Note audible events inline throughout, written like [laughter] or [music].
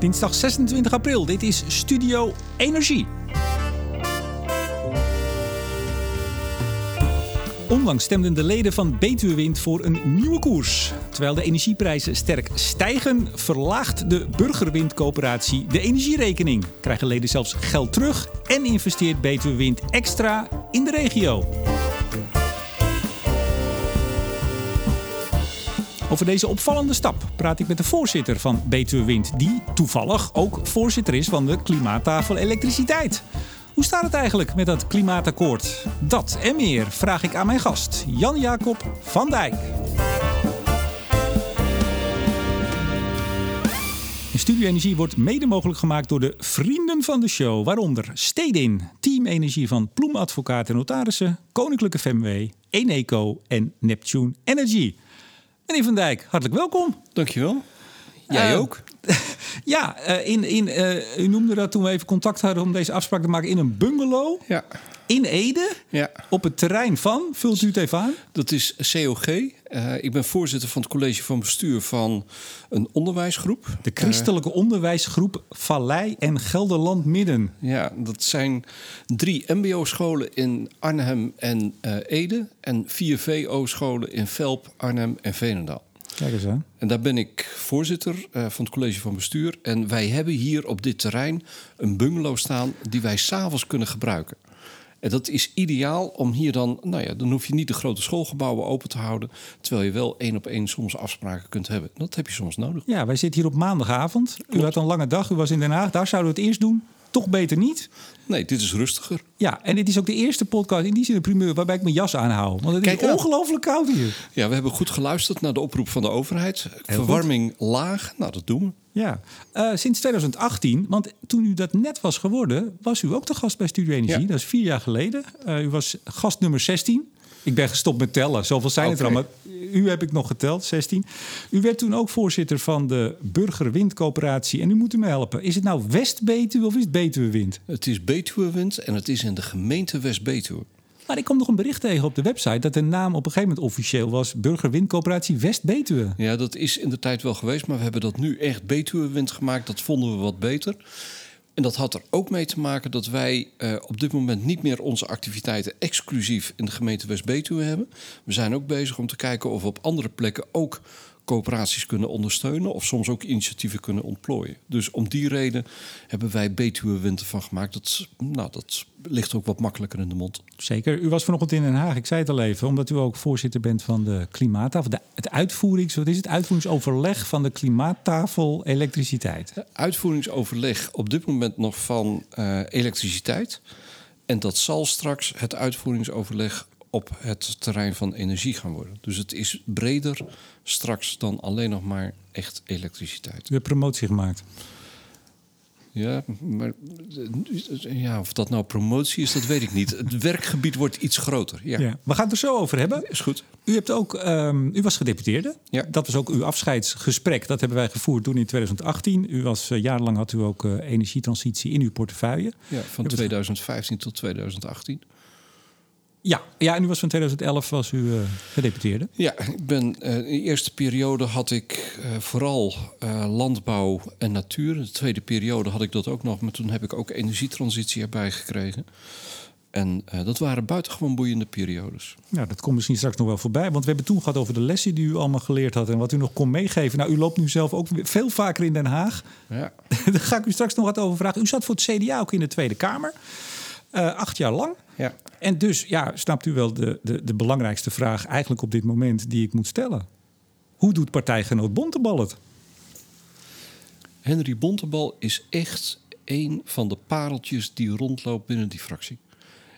Dinsdag 26 april. Dit is Studio Energie. Onlangs stemden de leden van Betuwewind voor een nieuwe koers. Terwijl de energieprijzen sterk stijgen, verlaagt de burgerwindcoöperatie de energierekening. Krijgen leden zelfs geld terug en investeert Betuwewind extra in de regio. Over deze opvallende stap praat ik met de voorzitter van Betuwe Wind, die toevallig ook voorzitter is van de Klimaattafel Elektriciteit. Hoe staat het eigenlijk met dat klimaatakkoord? Dat en meer vraag ik aan mijn gast, Jan-Jacob van Dijk. Studio Energie wordt mede mogelijk gemaakt door de vrienden van de show, waaronder Stedin, Team Energie van Ploem Advocaat en Notarissen, Koninklijke FMW, Eneco en Neptune Energy. Meneer Van Dijk, hartelijk welkom. Dankjewel. Jij Uh, ook? [laughs] Ja, eh, in, in, eh, u noemde dat toen we even contact hadden om deze afspraak te maken in een bungalow Ja. in Ede. Ja, Op het terrein van, vult u het even aan? dat is COG. Eh, ik ben voorzitter van het college van bestuur van een onderwijsgroep. De christelijke onderwijsgroep Vallei en Gelderland Midden. Ja, dat zijn drie MBO-scholen in Arnhem en eh, Ede. En vier VO-scholen in Velp, Arnhem en Veenendaal. Kijk eens aan. En daar ben ik voorzitter eh, van het college van bestuur. En wij hebben hier op dit terrein een bungalow staan die wij s'avonds kunnen gebruiken. En dat is ideaal om hier dan, nou ja, dan hoef je niet de grote schoolgebouwen open te houden. Terwijl je wel één op één soms afspraken kunt hebben. Dat heb je soms nodig. Ja, wij zitten hier op maandagavond. U had een lange dag, u was in Den Haag. Daar zouden we het eerst doen. Toch beter niet. Nee, dit is rustiger. Ja, en dit is ook de eerste podcast, in die zin een primeur, waarbij ik mijn jas aanhoud. Want het Kijk is ongelooflijk koud hier. Ja, we hebben goed geluisterd naar de oproep van de overheid. Verwarming laag, nou dat doen we. Ja, Eh, sinds 2018, want toen u dat net was geworden, was u ook de gast bij Studio Energie. Ja. Dat is vier jaar geleden. Eh, u was gast nummer 16. Ik ben gestopt met tellen, zoveel zijn het er al. Maar u heb ik nog geteld, 16. U werd toen ook voorzitter van de Burgerwindcoöperatie. En u moet u me helpen. Is het nou West-Betuwe of is het Betuwewind? Het is Betuwewind en het is in de gemeente West-Betuwe. Maar ik kwam nog een bericht tegen op de website... dat de naam op een gegeven moment officieel was... Burgerwindcoöperatie West-Betuwe. Ja, dat is in de tijd wel geweest, maar we hebben dat nu echt Betuwewind gemaakt. Dat vonden we wat beter. En dat had er ook mee te maken dat wij eh, op dit moment niet meer onze activiteiten exclusief in de gemeente West-Betuwe hebben. We zijn ook bezig om te kijken of we op andere plekken ook coöperaties kunnen ondersteunen of soms ook initiatieven kunnen ontplooien. Dus om die reden hebben wij Betuwewind ervan gemaakt. Dat, nou, dat ligt ook wat makkelijker in de mond. Zeker. U was vanochtend in Den Haag, ik zei het al even, omdat u ook voorzitter bent van de Klimaattafel. De, het uitvoerings, wat is het? Uitvoeringsoverleg van de Klimaattafel Elektriciteit. uitvoeringsoverleg op dit moment nog van eh, elektriciteit. En dat zal straks het uitvoeringsoverleg op het terrein van energie gaan worden. Dus het is breder straks dan alleen nog maar echt elektriciteit. U hebt promotie gemaakt. Ja, maar ja, of dat nou promotie is, dat weet ik niet. Het werkgebied wordt iets groter. Ja, Ja. We gaan het er zo over hebben. is goed. U, hebt ook, ehm, u was gedeputeerde. Ja. Dat was ook uw afscheidsgesprek. Dat hebben wij gevoerd toen in 2018. U was eh, jarenlang had u ook eh, energietransitie in uw portefeuille. Ja, van 2015 tot 2018. Ja, ja en u was van 2011 was u eh, gedeputeerde. Ja, ik ben, eh, in de eerste periode had ik eh, vooral landbouw en natuur. In de tweede periode had ik dat ook nog, maar toen heb ik ook energietransitie erbij gekregen. En dat waren buitengewoon boeiende periodes. Ja, dat komt misschien straks nog wel voorbij. Want we hebben toen gehad over de lessen die u allemaal geleerd had... en wat u nog kon meegeven. Nou, u loopt nu zelf ook veel vaker in Den Haag. Ja, [laughs] Daar ga ik u straks nog wat over vragen. U zat voor het CDA ook in de Tweede Kamer. Acht jaar lang. Ja. En dus, ja, snapt u wel de, de, de belangrijkste vraag eigenlijk op dit moment die ik moet stellen. Hoe doet partijgenoot Bontebal het? Henry Bontebal is echt een van de pareltjes die rondloopt binnen die fractie.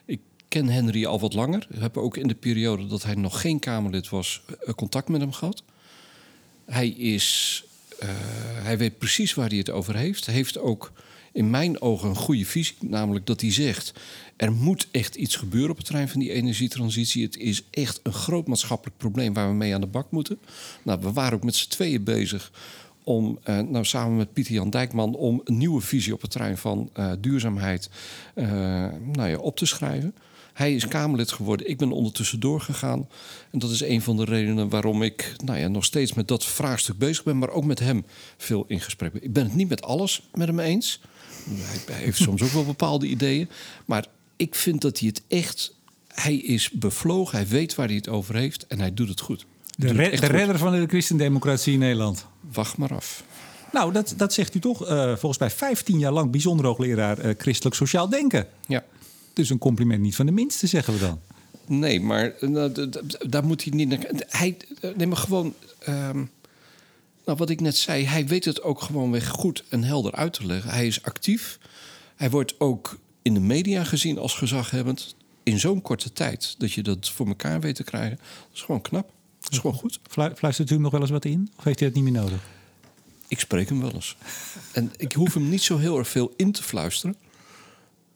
Ik ken Henry al wat langer. Ik heb ook in de periode dat hij nog geen Kamerlid was, eh, contact met hem gehad. Hij, is, eh, hij weet precies waar hij het over heeft. Hij heeft ook in mijn ogen een goede visie. Namelijk dat hij zegt, er moet echt iets gebeuren op het terrein van die energietransitie. Het is echt een groot maatschappelijk probleem waar we mee aan de bak moeten. Nou, we waren ook met z'n tweeën bezig om, eh, nou, samen met Pieter Jan Dijkman, om een nieuwe visie op het terrein van eh, duurzaamheid eh, nou ja, op te schrijven. Hij is Kamerlid geworden. Ik ben ondertussen doorgegaan. En dat is een van de redenen waarom ik nou ja, nog steeds met dat vraagstuk bezig ben. Maar ook met hem veel in gesprek ben. Ik ben het niet met alles met hem eens. Hij heeft soms ook wel bepaalde ideeën. Maar ik vind dat hij het echt... Hij is bevlogen, hij weet waar hij het over heeft en hij doet het goed. De, re- het de goed. redder van de christendemocratie in Nederland. Wacht maar af. Nou, dat, dat zegt u toch eh, volgens mij 15 jaar lang bijzonder hoogleraar eh, christelijk sociaal denken. Ja. Dus een compliment niet van de minste, zeggen we dan. Nee, maar eh, nou, daar moet hij niet naar. Hij, eh, nee, maar gewoon. ehm, nou, wat ik net zei, hij weet het ook gewoon weer goed en helder uit te leggen. Hij is actief. Hij wordt ook in de media gezien als gezaghebbend. In zo'n korte tijd dat je dat voor elkaar weet te krijgen. Dat is gewoon knap. Dat is gewoon goed. Flu- Fluistert u hem nog wel eens wat in? Of heeft hij dat niet meer nodig? Ik spreek hem wel eens. En ik hoef hem niet zo heel erg veel in te fluisteren.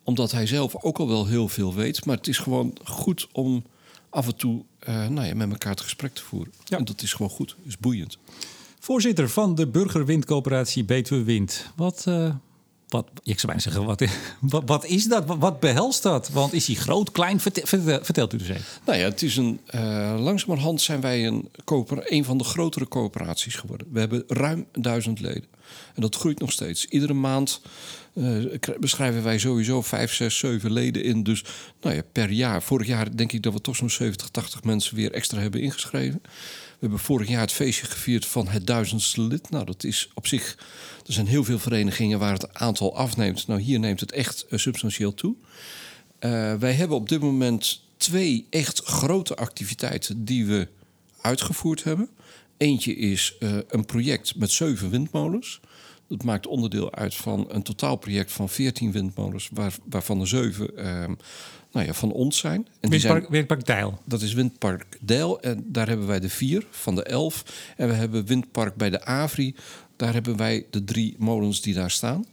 Omdat hij zelf ook al wel heel veel weet. Maar het is gewoon goed om af en toe eh, nou ja, met elkaar het gesprek te voeren. Ja. En dat is gewoon goed. is boeiend. Voorzitter van de Burgerwindcoöperatie Betuwe Wind. Wat, eh, wat, ik zou bijna zeggen, wat, [laughs] wat, is dat? Wat, behelst dat? Want is hij groot, klein? Vertel, vertel- vertelt u dus even. Nou ja, het is een. eh langzamerhand zijn wij een, coöpera- een van de grotere coöperaties geworden. We hebben ruim duizend leden. En dat groeit nog steeds. Iedere maand eh, beschrijven wij sowieso vijf, zes, zeven leden in. Dus nou ja, per jaar. Vorig jaar denk ik dat we toch zo'n 70, 80 mensen weer extra hebben ingeschreven. We hebben vorig jaar het feestje gevierd van het duizendste lid. Nou, dat is op zich. Er zijn heel veel verenigingen waar het aantal afneemt. Nou, hier neemt het echt eh, substantieel toe. Eh, wij hebben op dit moment twee echt grote activiteiten die we uitgevoerd hebben. Eentje is eh, een project met zeven windmolens. Dat maakt onderdeel uit van een totaalproject van 14 windmolens, waar, waarvan er zeven ehm, nou ja, van ons zijn. En die zijn Windpark, Windpark Deil. dat is Windpark Deil. En daar hebben wij de vier van de elf. En we hebben Windpark bij de Avri. Daar hebben wij de drie molens die daar staan.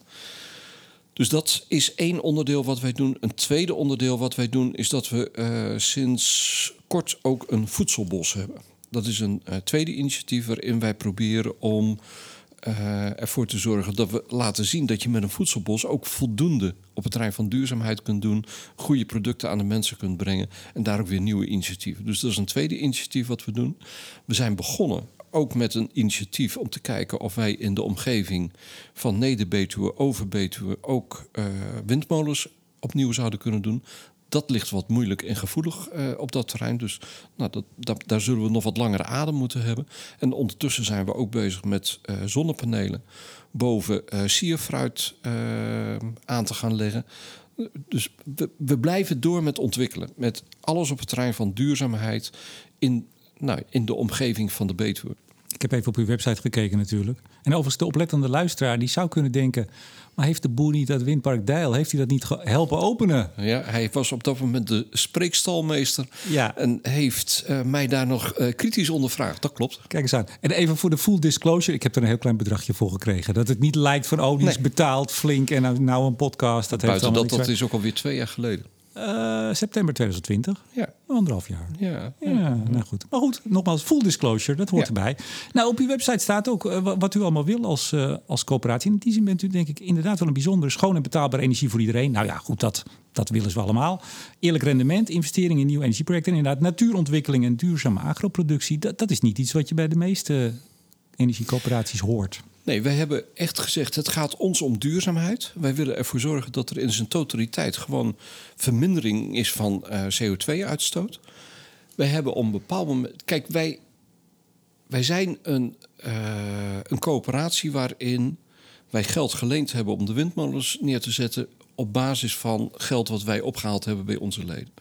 Dus dat is één onderdeel wat wij doen. Een tweede onderdeel wat wij doen is dat we eh, sinds kort ook een voedselbos hebben. Dat is een eh, tweede initiatief waarin wij proberen om eh, ervoor te zorgen dat we laten zien dat je met een voedselbos ook voldoende op het terrein van duurzaamheid kunt doen, goede producten aan de mensen kunt brengen en daar ook weer nieuwe initiatieven. Dus dat is een tweede initiatief wat we doen. We zijn begonnen ook met een initiatief om te kijken of wij in de omgeving van Neder-Betuwe, Over-Betuwe ook eh, windmolens opnieuw zouden kunnen doen. Dat ligt wat moeilijk en gevoelig eh, op dat terrein. Dus nou, dat, daar zullen we nog wat langere adem moeten hebben. En ondertussen zijn we ook bezig met eh, zonnepanelen boven eh sierfruit eh, aan te gaan leggen. Dus we, we blijven door met ontwikkelen. Met alles op het terrein van duurzaamheid in, nou, in de omgeving van de Betuwe. Ik heb even op uw website gekeken natuurlijk. En overigens de oplettende luisteraar die zou kunnen denken... maar heeft de boer niet dat Windpark Deil... heeft hij dat niet helpen openen? Ja, hij was op dat moment de spreekstalmeester. Ja. En heeft eh, mij daar nog eh, kritisch ondervraagd. Dat klopt. Kijk eens aan. En even voor de full disclosure. Ik heb er een heel klein bedragje voor gekregen. Dat het niet lijkt van, oh, die is betaald flink... en nou, nou een podcast. Dat heeft Buiten dat, dat is ook alweer twee jaar geleden. Eh, september 2020. Ja, Anderhalf jaar. ja. Ja, nou goed. Maar goed, nogmaals, full disclosure, dat hoort Ja. erbij. Nou, op uw website staat ook eh, wa- wat u allemaal wil als, eh, als coöperatie. In die zin bent u denk ik inderdaad wel een bijzondere, schoon en betaalbare energie voor iedereen. Nou ja, goed, dat, dat willen ze allemaal. Eerlijk rendement, investeringen in nieuwe energieprojecten. En inderdaad, natuurontwikkeling en duurzame agroproductie. Dat, dat is niet iets wat je bij de meeste energiecoöperaties hoort. Nee, wij hebben echt gezegd, het gaat ons om duurzaamheid. Wij willen ervoor zorgen dat er in zijn totaliteit gewoon vermindering is van eh, CO2-uitstoot. Wij hebben op een bepaald moment. Kijk, wij, wij zijn een, eh, een coöperatie waarin wij geld geleend hebben om de windmolens neer te zetten. op basis van geld wat wij opgehaald hebben bij onze leden.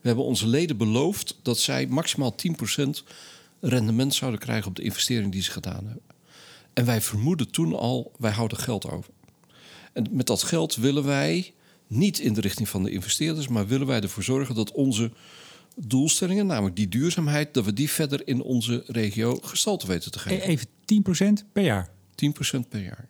We hebben onze leden beloofd dat zij maximaal 10% rendement zouden krijgen op de investering die ze gedaan hebben. En wij vermoeden toen al, wij houden geld over. En met dat geld willen wij niet in de richting van de investeerders, maar willen wij ervoor zorgen dat onze doelstellingen, namelijk die duurzaamheid, dat we die verder in onze regio gestalte weten te E- geven. Even 10% per jaar. 10% per jaar.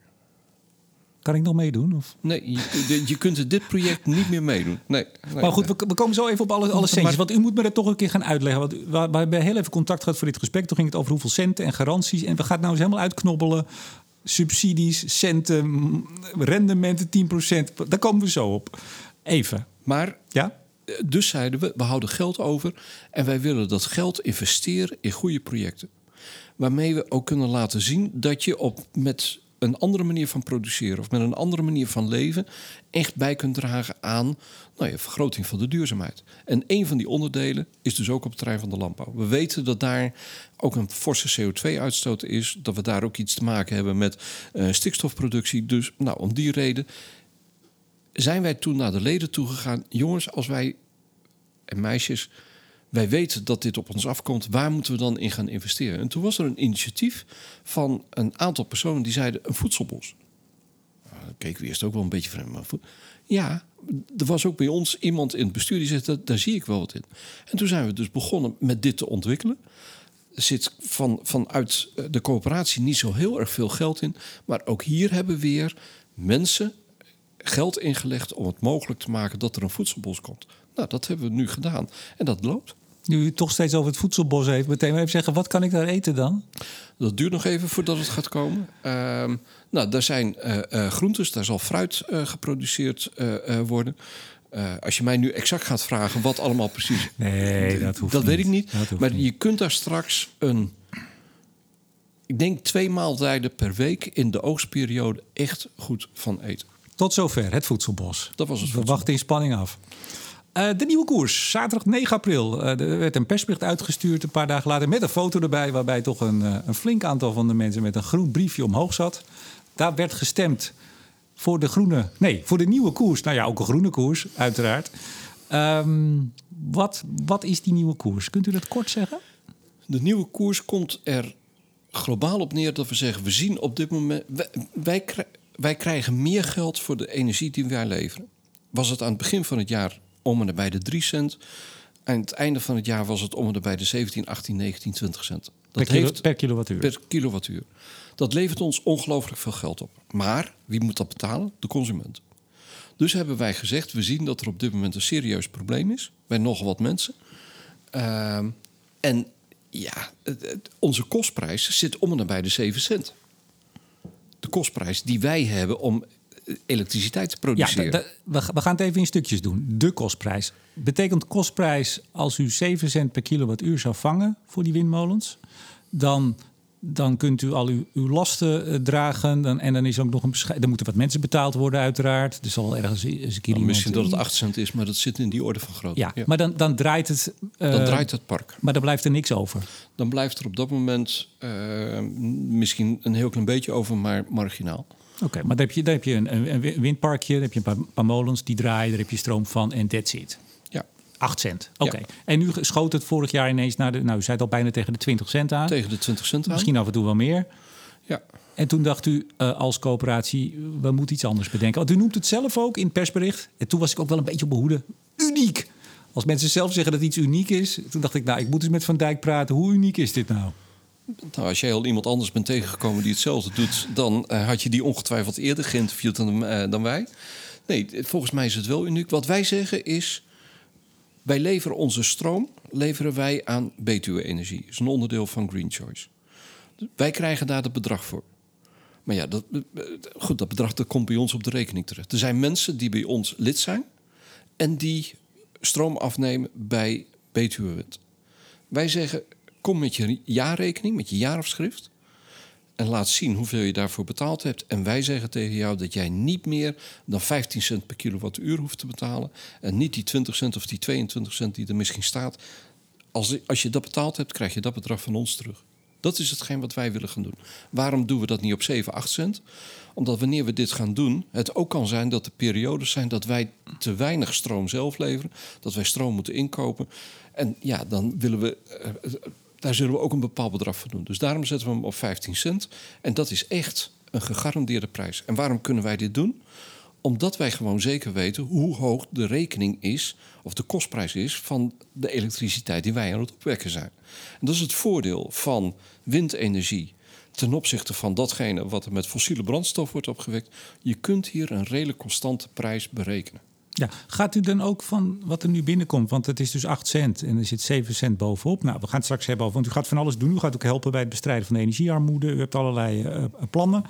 Kan ik nog meedoen? Of? Nee, je, kunt dit project niet meer meedoen. Nee, nee, Maar goed, nee. we, we komen zo even op alle, alle centjes. Want u moet me dat toch een keer gaan uitleggen. Want we, we hebben heel even contact gehad voor dit gesprek. Toen ging het over hoeveel centen en garanties. En we gaan het nou eens helemaal uitknobbelen. Subsidies, centen, rendementen 10%. Daar komen we zo op. Even. Maar Ja? dus zeiden we, we houden geld over en wij willen dat geld investeren in goede projecten. Waarmee we ook kunnen laten zien dat je op, met een andere manier van produceren of met een andere manier van leven echt bij kunt dragen aan nou ja, vergroting van de duurzaamheid. En een van die onderdelen is dus ook op het terrein van de landbouw. We weten dat daar ook een forse CO2-uitstoot is, dat we daar ook iets te maken hebben met uh, stikstofproductie. Dus nou, om die reden zijn wij toen naar de leden toegegaan. Jongens, als wij en meisjes, wij weten dat dit op ons afkomt. Waar moeten we dan in gaan investeren? En toen was er een initiatief van een aantal personen die zeiden een voedselbos. Nou, dan keken we eerst ook wel een beetje vreemd. Maar ja, er was ook bij ons iemand in het bestuur die zei, daar zie ik wel wat in. En toen zijn we dus begonnen met dit te ontwikkelen. Er zit van, vanuit de coöperatie niet zo heel erg veel geld in. Maar ook hier hebben we weer mensen geld ingelegd om het mogelijk te maken dat er een voedselbos komt. Nou, dat hebben we nu gedaan en dat loopt. Nu u toch steeds over het voedselbos heeft, meteen maar even zeggen, wat kan ik daar eten dan? Dat duurt nog even voordat het gaat komen. Uh, nou, daar zijn uh, uh, groentes, daar zal fruit uh, geproduceerd worden. als je mij nu exact gaat vragen wat allemaal precies. [laughs] Nee, dat hoeft Dat niet. weet ik niet. Maar niet. je kunt daar straks een. Ik denk twee maaltijden per week in de oogstperiode echt goed van eten. Tot zover het voedselbos. Dat was het We voedselbos. wachten in spanning af. Eh, de nieuwe koers, zaterdag 9 april. Eh, er werd een persbericht uitgestuurd een paar dagen later met een foto erbij, waarbij toch een, eh, een flink aantal van de mensen met een groen briefje omhoog zat. Daar werd gestemd voor de groene, nee, voor de nieuwe koers. Nou ja, ook een groene koers, uiteraard. Ehm, wat, wat is die nieuwe koers? Kunt u dat kort zeggen? De nieuwe koers komt er globaal op neer dat we zeggen: we zien op dit moment. Wij, wij, wij krijgen meer geld voor de energie die wij leveren. Was het aan het begin van het jaar om en nabij de 3 cent. Aan het einde van het jaar was het om en nabij de 17, 18, 19, 20 cent. Dat per, kilo, heeft per kilowattuur. per kilowattuur. Dat levert ons ongelooflijk veel geld op. Maar wie moet dat betalen? De consument. Dus hebben wij gezegd: we zien dat er op dit moment een serieus probleem is bij nogal wat mensen. Ehm, en ja, onze kostprijs zit om en nabij de 7 cent. De kostprijs die wij hebben om elektriciteit te Ja, produceren. da- we, we gaan het even in stukjes doen. De kostprijs. Betekent kostprijs als u 7 cent per kilowattuur zou vangen voor die windmolens, dan, dan kunt u al uw, uw lasten eh, dragen. Dan, en dan is ook nog een beschei- Dan moeten wat mensen betaald worden, uiteraard. Er zal ergens eens een keer Nou, misschien dat het 8 cent is, maar dat zit in die orde van grootte. Ja, maar dan, dan draait het. eh, dan draait het park. Maar dan blijft er niks over. Dan blijft er op dat moment eh, misschien een heel klein beetje over, maar marginaal. Oké, maar dan heb je, heb je een, een, windparkje, dan heb je een paar, paar molens die draaien, daar heb je stroom van en that's it. Ja, 8 cent. Oké. Ja. En nu schoot het vorig jaar ineens naar de. Nou, u zei het al bijna tegen de 20 cent aan. tegen de 20 cent aan. Misschien af en toe wel meer. Ja. En toen dacht u eh, als coöperatie, we moeten iets anders bedenken. Want u noemt het zelf ook in het persbericht. En toen was ik ook wel een beetje op behoede. Uniek. Als mensen zelf zeggen dat iets uniek is. Toen dacht ik, nou, ik moet eens met Van Dijk praten. Hoe uniek is dit nou? Nou, als jij al iemand anders bent tegengekomen die hetzelfde doet, dan eh, had je die ongetwijfeld eerder geïnterviewd dan, eh, dan wij. Nee, volgens mij is het wel uniek. Wat wij zeggen is, wij leveren onze stroom leveren wij aan Betuwe Energie. Dat is een onderdeel van Green Choice. Wij krijgen daar het bedrag voor. Maar ja, dat, eh, goed, dat bedrag dat komt bij ons op de rekening terecht. Er zijn mensen die bij ons lid zijn en die stroom afnemen bij Betuwe. Wij zeggen, kom met je jaarrekening, met je jaarafschrift. En laat zien hoeveel je daarvoor betaald hebt. En wij zeggen tegen jou dat jij niet meer dan 15 cent per kilowattuur hoeft te betalen. En niet die 20 cent of die 22 cent die er misschien staat. Als, als je dat betaald hebt, krijg je dat bedrag van ons terug. Dat is hetgeen wat wij willen gaan doen. Waarom doen we dat niet op 7, 8 cent? Omdat wanneer we dit gaan doen, het ook kan zijn dat er periodes zijn dat wij te weinig stroom zelf leveren. Dat wij stroom moeten inkopen. En ja, dan willen we. Daar zullen we ook een bepaald bedrag voor doen. Dus daarom zetten we hem op 15 cent. En dat is echt een gegarandeerde prijs. En waarom kunnen wij dit doen? Omdat wij gewoon zeker weten hoe hoog de rekening is, of de kostprijs is, van de elektriciteit die wij aan het opwekken zijn. En dat is het voordeel van windenergie ten opzichte van datgene wat er met fossiele brandstof wordt opgewekt. Je kunt hier een redelijk constante prijs berekenen. Ja, gaat u dan ook van wat er nu binnenkomt? Want het is dus 8 cent en er zit 7 cent bovenop. Nou, we gaan het straks hebben over, want u gaat van alles doen. U gaat ook helpen bij het bestrijden van de energiearmoede. U hebt allerlei eh, plannen.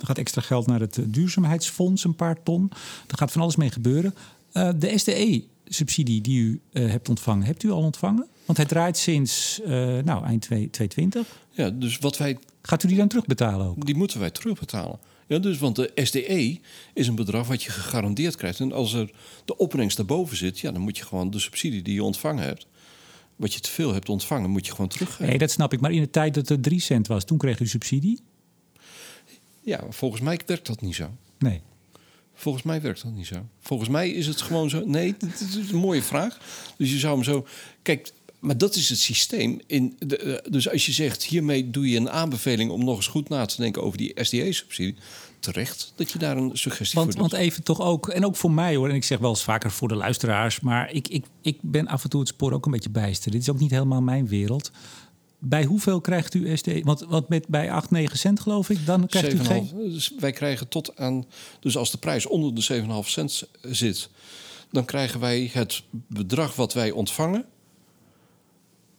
Er gaat extra geld naar het eh, duurzaamheidsfonds, een paar ton. Er gaat van alles mee gebeuren. Eh, de SDE subsidie die u eh, hebt ontvangen, hebt u al ontvangen? Want hij draait sinds nou, eind 2020. Ja, dus wat wij... Gaat u die dan terugbetalen ook? Die moeten wij terugbetalen. Ja, dus, want de SDE is een bedrag wat je gegarandeerd krijgt. En als er de opbrengst daarboven zit, ja, dan moet je gewoon de subsidie die je ontvangen hebt, wat je te veel hebt ontvangen, moet je gewoon teruggeven. Nee, dat snap ik. Maar in de tijd dat het 3 cent was, toen kreeg u subsidie? Ja, volgens mij werkt dat niet zo. Nee. Volgens mij werkt dat niet zo. Volgens mij is het gewoon zo. Nee, dat is een mooie vraag. Dus je zou hem zo. Kijk, maar dat is het systeem. In de, eh, dus als je zegt, hiermee doe je een aanbeveling om nog eens goed na te denken over die SDA-subsidie. Terecht dat je daar een suggestie want, voor doet. Want even toch ook, en ook voor mij hoor, en ik zeg wel eens vaker voor de luisteraars, maar ik, ik, ik ben af en toe het spoor ook een beetje bijster. Dit is ook niet helemaal mijn wereld. Bij hoeveel krijgt u SD? Want, want met, bij 8, 9 cent geloof ik, dan krijgt 7, u geen... Dus wij krijgen tot aan... Dus als de prijs onder de 7,5 cent zit... dan krijgen wij het bedrag wat wij ontvangen...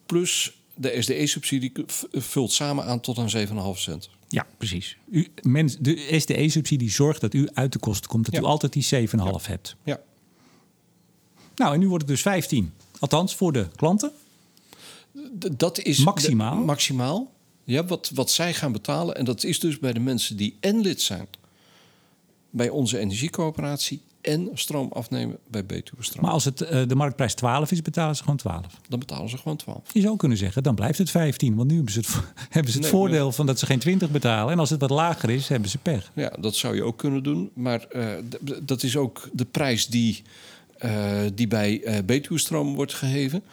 plus de SDE-subsidie vult samen aan tot aan 7,5 cent. Ja, precies. U, mens, de SDE-subsidie zorgt dat u uit de kosten komt. Dat Ja. u altijd die 7,5 Ja. hebt. Ja. Nou, en nu wordt het dus 15. Althans, voor de klanten. D- dat is Maximaal? de- maximaal. Ja, wat, wat zij gaan betalen. En dat is dus bij de mensen die en lid zijn bij onze energiecoöperatie en stroom afnemen bij Betuwe Stroom. Maar als het, eh, de marktprijs 12 is, betalen ze gewoon 12. Dan betalen ze gewoon 12. Je zou kunnen zeggen, dan blijft het 15. Want nu hebben ze het, [laughs] hebben ze het Nee, voordeel van dat ze geen 20 betalen. En als het wat lager is, hebben ze pech. Ja, dat zou je ook kunnen doen. Maar eh, dat is ook de prijs die, eh, die bij eh Betuwe Stroom wordt gegeven.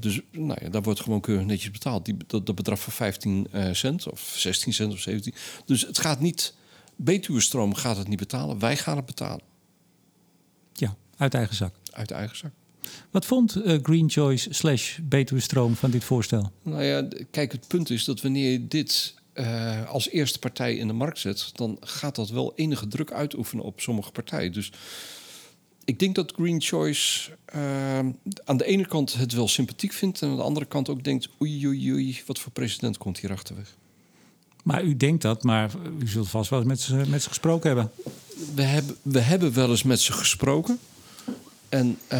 Dus nou ja, daar wordt gewoon keurig netjes betaald. Die, dat, dat bedrag van 15 eh, cent of 16 cent of 17. Dus het gaat niet... Betuwe Stroom gaat het niet betalen. Wij gaan het betalen. Uit eigen zak. Uit eigen zak. Wat vond eh, Green Choice slash Betuwe Stroom van dit voorstel? Nou ja, kijk, het punt is dat wanneer je dit eh, als eerste partij in de markt zet, dan gaat dat wel enige druk uitoefenen op sommige partijen. Dus ik denk dat Green Choice eh, aan de ene kant het wel sympathiek vindt en aan de andere kant ook denkt: oei, oei, oei, wat voor president komt hier achterweg? Maar u denkt dat, maar u zult vast wel eens met ze, met ze gesproken hebben. We hebben, we hebben wel eens met ze gesproken. En eh,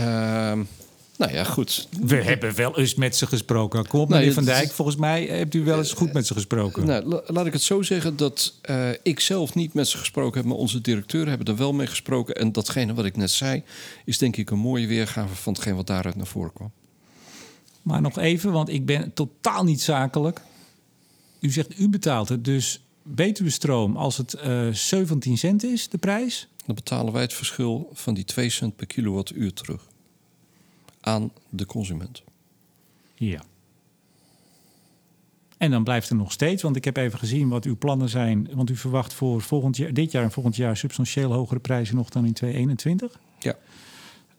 nou ja, goed. We hebben wel eens met ze gesproken. Kom op, Nee, meneer Van Dijk. Volgens mij hebt u wel eens goed met ze gesproken. Nou, la- laat ik het zo zeggen dat eh, ik zelf niet met ze gesproken heb, maar onze directeur hebben er wel mee gesproken. En datgene wat ik net zei, is denk ik een mooie weergave van hetgeen wat daaruit naar voren kwam. Maar nog even, want ik ben totaal niet zakelijk. U zegt, u betaalt het. Dus Betuwe Stroom, als het eh 17 cent is, de prijs... Dan betalen wij het verschil van die 2 cent per kilowattuur terug aan de consument. Ja. En dan blijft er nog steeds, want ik heb even gezien wat uw plannen zijn. Want u verwacht voor volgend jaar, dit jaar en volgend jaar substantieel hogere prijzen nog dan in 2021. Ja,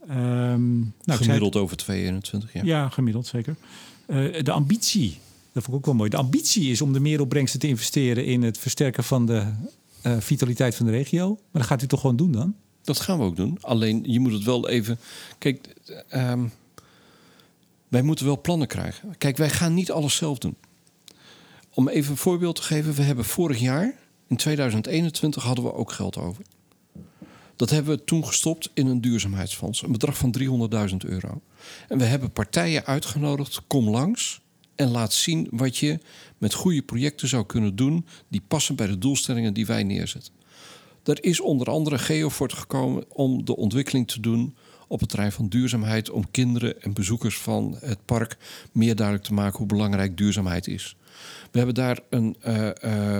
Ehm, nou, zei- gemiddeld over 2,21. Ja. Ja, gemiddeld zeker. Eh, de ambitie, dat vond ik ook wel mooi. De ambitie is om de meeropbrengsten te investeren in het versterken van de eh, vitaliteit van de regio. Maar dat gaat u toch gewoon doen dan? Dat gaan we ook doen. Alleen je moet het wel even. Kijk, ehm, wij moeten wel plannen krijgen. Kijk, wij gaan niet alles zelf doen. Om even een voorbeeld te geven, we hebben vorig jaar, in 2021, hadden we ook geld over. Dat hebben we toen gestopt in een duurzaamheidsfonds. Een bedrag van 300.000 euro. En we hebben partijen uitgenodigd, kom langs en laat zien wat je met goede projecten zou kunnen doen die passen bij de doelstellingen die wij neerzetten. Er is onder andere Geofort gekomen om de ontwikkeling te doen op het terrein van duurzaamheid. Om kinderen en bezoekers van het park meer duidelijk te maken hoe belangrijk duurzaamheid is. We hebben daar een eh,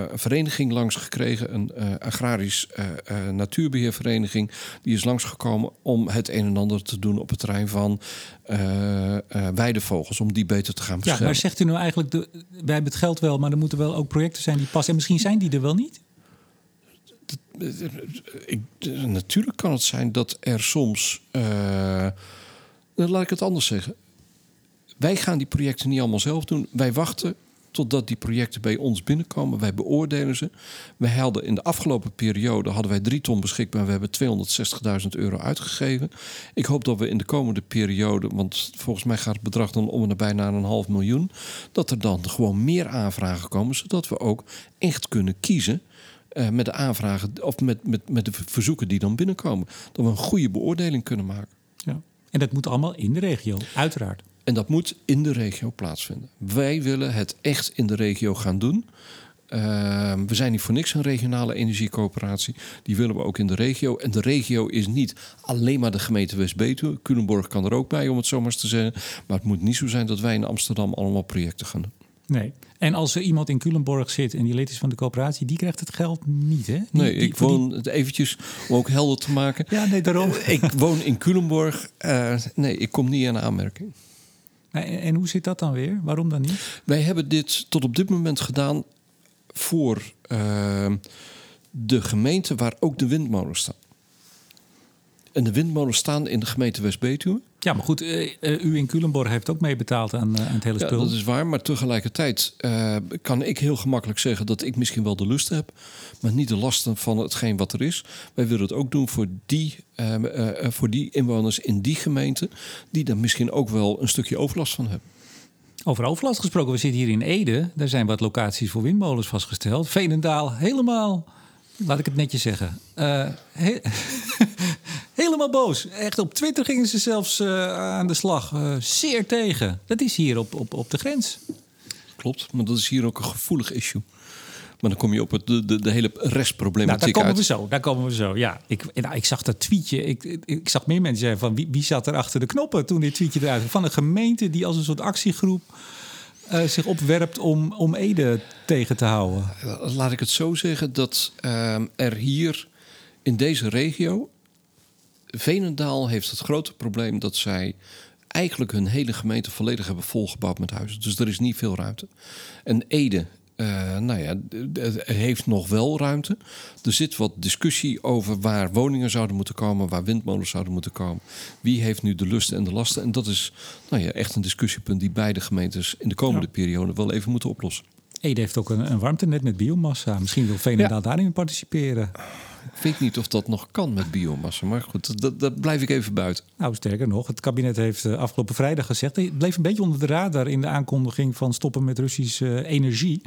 eh, vereniging langs gekregen, een eh, agrarisch eh, eh, natuurbeheervereniging. Die is langsgekomen om het een en ander te doen op het terrein van weidevogels. Om die beter te gaan Ja, beschermen. maar zegt u nou eigenlijk, de, wij hebben het geld wel, maar er moeten wel ook projecten zijn die passen. En misschien zijn die er wel niet. Natuurlijk kan het zijn dat er soms. eh, laat ik het anders zeggen. Wij gaan die projecten niet allemaal zelf doen. Wij wachten totdat die projecten bij ons binnenkomen. Wij beoordelen ze. We hadden in de afgelopen periode hadden wij drie ton beschikbaar. We hebben 260.000 euro uitgegeven. Ik hoop dat we in de komende periode, want volgens mij gaat het bedrag dan om en nabij een half miljoen, dat er dan gewoon meer aanvragen komen, zodat we ook echt kunnen kiezen eh, met de aanvragen of met, met, met de verzoeken die dan binnenkomen. Dat we een goede beoordeling kunnen maken. Ja. En dat moet allemaal in de regio, uiteraard. En dat moet in de regio plaatsvinden. Wij willen het echt in de regio gaan doen. Ehm, we zijn niet voor niks een regionale energiecoöperatie. Die willen we ook in de regio. En de regio is niet alleen maar de gemeente West-Betuwe. Culemborg kan er ook bij, om het zo maar eens te zeggen. Maar het moet niet zo zijn dat wij in Amsterdam allemaal projecten gaan doen. Nee. En als er iemand in Culemborg zit en die lid is van de coöperatie, die krijgt het geld niet, hè? Die- Nee, die- ik die- woon, het eventjes om ook helder te maken. Ja, nee, daarom. Ik woon in Culemborg. Eh, nee, ik kom niet in aanmerking. En, en hoe zit dat dan weer? Waarom dan niet? Wij hebben dit tot op dit moment gedaan voor eh, de gemeente waar ook de windmolens staan. En de windmolens staan in de gemeente West-Betuwe. Ja, maar goed, eh, eh, u in Culemborg heeft ook meebetaald aan, eh, aan het hele Ja, spul. dat is waar. Maar tegelijkertijd kan ik heel gemakkelijk zeggen dat ik misschien wel de lust heb, maar niet de lasten van hetgeen wat er is. Wij willen het ook doen voor die, eh, eh, eh, voor die inwoners in die gemeente, die daar misschien ook wel een stukje overlast van hebben. Over overlast gesproken, we zitten hier in Ede. Daar zijn wat locaties voor windmolens vastgesteld. Veenendaal, helemaal, laat ik het netjes zeggen, he- [laughs] helemaal boos. Echt op Twitter gingen ze zelfs eh, aan de slag. Eh, zeer tegen. Dat is hier op, op, op de grens. Klopt, maar dat is hier ook een gevoelig issue. Maar dan kom je op het, de, de, de hele Nou, restproblematiek daar komen uit. we zo. Daar komen we zo. Ja, ik, nou, ik zag dat tweetje. Ik, ik, ik zag meer mensen zeggen van wie, wie zat er achter de knoppen toen dit tweetje eruit? Van een gemeente die als een soort actiegroep eh, zich opwerpt om, om Ede tegen te houden. Laat ik het zo zeggen dat ehm, er hier in deze regio... Veenendaal heeft het grote probleem dat zij eigenlijk hun hele gemeente volledig hebben volgebouwd met huizen. Dus er is niet veel ruimte. En Ede, eh, nou ja, d- heeft nog wel ruimte. Er zit wat discussie over waar woningen zouden moeten komen, waar windmolens zouden moeten komen. Wie heeft nu de lusten en de lasten? En dat is nou ja, echt een discussiepunt die beide gemeentes in de komende periode wel even moeten oplossen. Ede heeft ook een, een warmtenet met biomassa. Misschien wil Veenendaal daarin participeren. Ik weet niet of dat nog kan met biomassa, maar goed, dat, dat blijf ik even buiten. Nou, sterker nog, het kabinet heeft eh, afgelopen vrijdag gezegd... het bleef een beetje onder de radar in de aankondiging van stoppen met Russische eh, energie.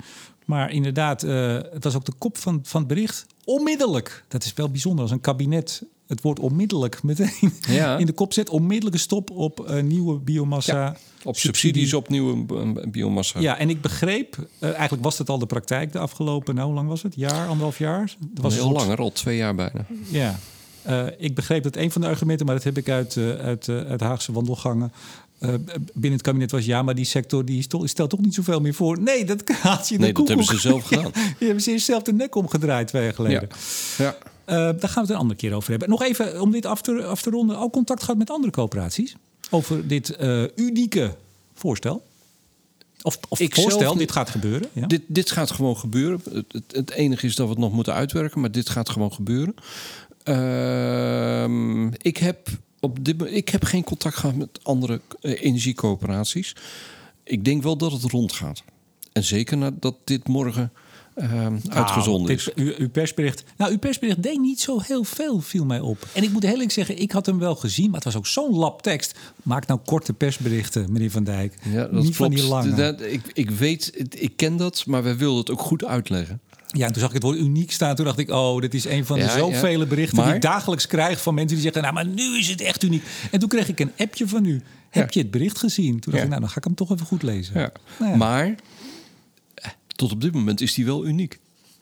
Maar inderdaad, eh, het was ook de kop van, van het bericht. Onmiddellijk. Dat is wel bijzonder als een kabinet het woord onmiddellijk meteen [laughs] Ja. in de kop zet. Onmiddellijke stop op eh, nieuwe biomassa. Op subsidies op nieuwe biomassa. Ja, en ik begreep, eh, eigenlijk was het al de praktijk de afgelopen, nou hoe lang was het? Jaar, anderhalf jaar? Het was heel soort- langer, al twee jaar bijna. Ja, Eh, ik begreep dat een van de argumenten, maar dat heb ik uit, uit, uit Haagse wandelgangen. binnen het kabinet was ja, maar die sector die stelt, toch niet zoveel meer voor. Nee, dat [laughs] haalt je in de Nee, dat hebben ze zelf gedaan. Ja, [laughs] die hebben ze zelf de nek omgedraaid twee jaar geleden. Ja. Eh, daar gaan we het een andere keer over hebben. Nog even om dit af te, af te ronden. Ook contact gehad met andere coöperaties over dit eh, unieke voorstel. Of, of Ik voorstel, zelf dit gaat gebeuren. Ja? Dit, dit gaat gewoon gebeuren. Het, het, het enige is dat we het nog moeten uitwerken, maar dit gaat gewoon gebeuren. Ehm, ik, heb op dit, ik heb geen contact gehad met andere eh, energiecoöperaties. Ik denk wel dat het rondgaat. En zeker nadat dit morgen ehm, uitgezonden Nou, is. uw, uw persbericht. Nou, uw persbericht deed niet zo heel veel, viel mij op. En ik moet heel eerlijk zeggen, ik had hem wel gezien, maar het was ook zo'n lap tekst. Maak nou korte persberichten, meneer Van Dijk. Ja, dat niet van die klopt. lange. Dat- ik, ik weet, ik ken dat, maar wij wilden het ook goed uitleggen. Ja, en toen zag ik het woord uniek staan. Toen dacht ik, oh, dit is een van de Ja, zoveel ja. berichten die ik dagelijks krijg van mensen die zeggen, nou, maar nu is het echt uniek. En toen kreeg ik een appje van u. Heb Ja. je het bericht gezien? Toen dacht ik, nou, dan ga ik hem toch even goed lezen. Ja. Nou. Maar tot op dit moment is die wel uniek.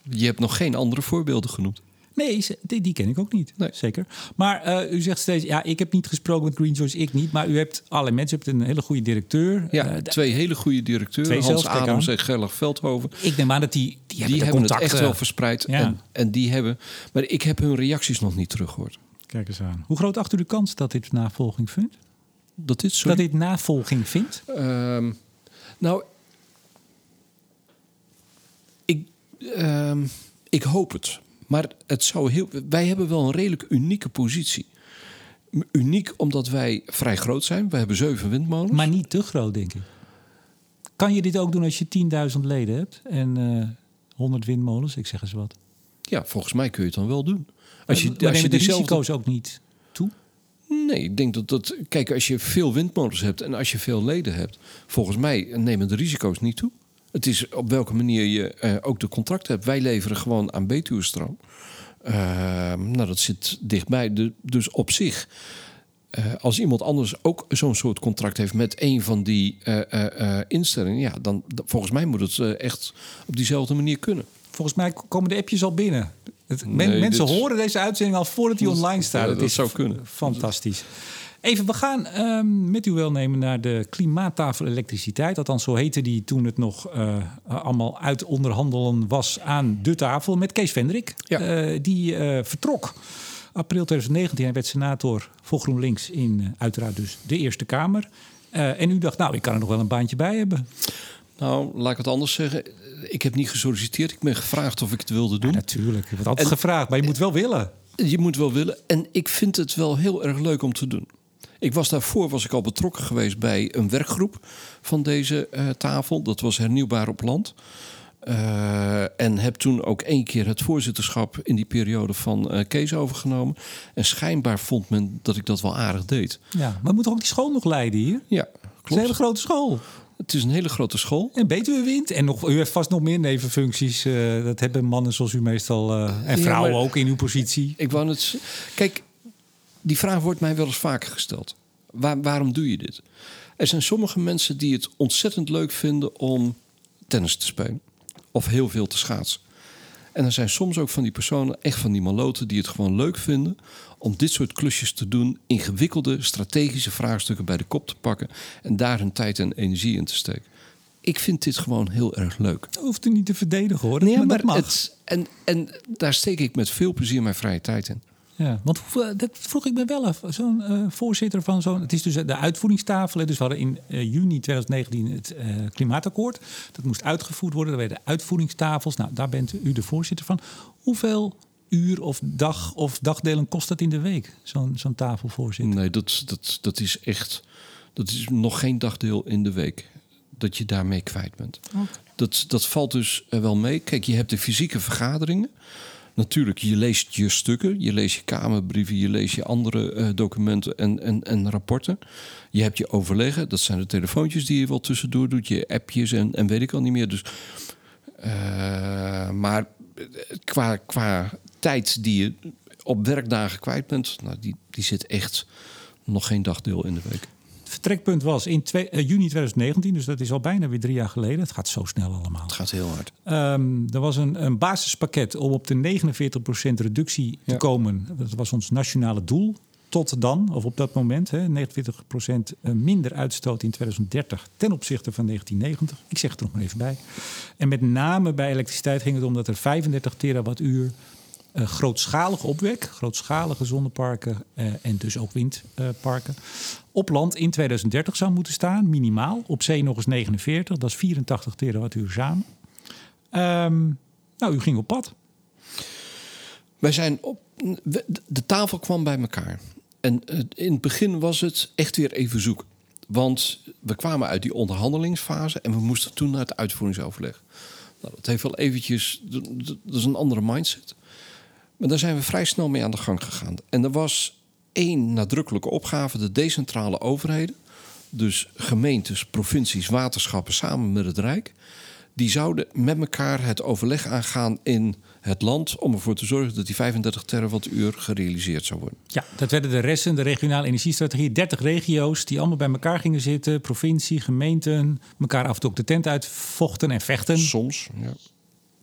Je hebt nog geen andere voorbeelden genoemd. Nee, die, die ken ik ook niet. Nee. Zeker. Maar eh, u zegt steeds, ja, ik heb niet gesproken met Green Choice, ik niet. Maar u hebt allerlei mensen, u hebt een hele goede directeur. Ja, Eh, twee hele goede directeuren, Hans Adams en Gerlach Veldhoven. ik neem aan dat die, die hebben, Die het echt wel verspreid. Ja. En, en die hebben. Maar ik heb hun reacties nog niet teruggehoord. Kijk eens aan. Hoe groot acht u de kans dat dit navolging vindt? Dat dit zo. Dat dit navolging vindt? Ehm, nou, ik, ehm, ik hoop het. Maar het zou heel. Wij hebben wel een redelijk unieke positie. Uniek omdat wij vrij groot zijn. We hebben zeven windmolens. Maar niet te groot, denk ik. Kan je dit ook doen als je 10.000 leden hebt en eh 100 windmolens? Ik zeg eens wat. Ja, volgens mij kun je het dan wel doen. Als je, Maar als je de diezelfde risico's ook niet toe? Nee, ik denk dat dat. Kijk, als je veel windmolens hebt en als je veel leden hebt, volgens mij nemen de risico's niet toe. Het is op welke manier je eh, ook de contracten hebt. Wij leveren gewoon aan Betuwe-stroom. Ehm, nou, dat zit dichtbij. De, dus op zich eh, als iemand anders ook zo'n soort contract heeft met een van die eh, instellingen, ja, dan volgens mij moet het echt op diezelfde manier kunnen. Volgens mij komen de appjes al binnen. Het, men- Nee, mensen dit- horen deze uitzending al voordat die online staat. dat- is zou kunnen. Fantastisch. Even, we gaan ehm, met uw welnemen naar de klimaattafel elektriciteit. Althans, zo heette die toen het nog eh, allemaal uit onderhandelen was aan de tafel. Met Kees Vendrik. Ja. Eh, die eh, vertrok april 2019. Hij werd senator voor GroenLinks in uiteraard dus de Eerste Kamer. En u dacht, nou, ik kan er nog wel een baantje bij hebben. Nou, laat ik het anders zeggen. Ik heb niet gesolliciteerd. Ik ben gevraagd of ik het wilde doen. Natuurlijk, je wordt altijd En- gevraagd, maar je moet wel willen. Je moet wel willen. En ik vind het wel heel erg leuk om te doen. Ik was daarvoor was ik al betrokken geweest bij een werkgroep van deze eh, tafel. Dat was hernieuwbaar op land. Eh, en heb toen ook één keer het voorzitterschap in die periode van eh, Kees overgenomen. En schijnbaar vond men dat ik dat wel aardig deed. Ja, maar we moeten ook die school nog leiden hier. Ja, Het is een klopt. hele grote school. Het is een hele grote school. En Betuwe wint. En nog, u heeft vast nog meer nevenfuncties. dat hebben mannen zoals u meestal. en vrouwen ook in uw positie. Ik wou het. Kijk, die vraag wordt mij wel eens vaker gesteld. Waar- waarom doe je dit? Er zijn sommige mensen die het ontzettend leuk vinden om tennis te spelen. Of heel veel te schaatsen. En er zijn soms ook van die personen, echt van die maloten, die het gewoon leuk vinden om dit soort klusjes te doen, ingewikkelde strategische vraagstukken bij de kop te pakken en daar hun tijd en energie in te steken. Ik vind dit gewoon heel erg leuk. Dat hoeft u niet te verdedigen hoor. Nee, maar, maar mag. het, en, en daar steek ik met veel plezier mijn vrije tijd in. Ja, want hoeveel, dat vroeg ik me wel af. Zo'n eh, voorzitter van zo'n. Het is dus de uitvoeringstafel. Dus we hadden in eh, juni 2019 het eh, klimaatakkoord. Dat moest uitgevoerd worden. Er werden uitvoeringstafels. Nou, daar bent u de voorzitter van. Hoeveel uur of dag of dagdelen kost dat in de week? Zo'n zo'n tafelvoorzitter. Nee, dat, dat, dat is echt. Dat is nog geen dagdeel in de week dat je daarmee kwijt bent. Dat, dat valt dus eh, wel mee. Kijk, je hebt de fysieke vergaderingen. Natuurlijk, je leest je stukken, je leest je kamerbrieven, je leest je andere eh, documenten en, en, en rapporten. Je hebt je overleggen, dat zijn de telefoontjes die je wel tussendoor doet, je appjes en, en weet ik al niet meer. Dus, eh, maar eh, qua, qua tijd die je op werkdagen kwijt bent, nou, die, die zit echt nog geen dagdeel in de week. Het vertrekpunt was in twee- eh, juni 2019. Dus dat is al bijna weer drie jaar geleden. Het gaat zo snel allemaal. Het gaat heel hard. Ehm, er was een, een basispakket om op de 49% reductie te komen. Dat was ons nationale doel. Tot dan, of op dat moment, hè, 49% minder uitstoot in 2030 ten opzichte van 1990. Ik zeg het er nog maar even bij. En met name bij elektriciteit ging het om dat er 35 terawattuur eh, grootschalige opwek, grootschalige zonneparken eh, en dus ook windparken, op land in 2030 zou moeten staan, minimaal. Op zee nog eens 49, dat is 84 terawattuur samen. Ehm, nou, u ging op pad. Wij zijn op. De tafel kwam bij elkaar. En eh, in het begin was het echt weer even zoeken. Want we kwamen uit die onderhandelingsfase en we moesten toen naar het uitvoeringsoverleg. Nou, dat heeft wel eventjes. Dat is een andere mindset. Maar daar zijn we vrij snel mee aan de gang gegaan. En er was één nadrukkelijke opgave: de decentrale overheden. Dus gemeentes, provincies, waterschappen samen met het Rijk. Die zouden met elkaar het overleg aangaan in het land om ervoor te zorgen dat die 35 terawattuur gerealiseerd zou worden. Ja, dat werden de resten, de regionale energiestrategie. 30 regio's die allemaal bij elkaar gingen zitten. Provincie, gemeenten, elkaar af en toe ook de tent uitvochten en vechten. Soms, ja.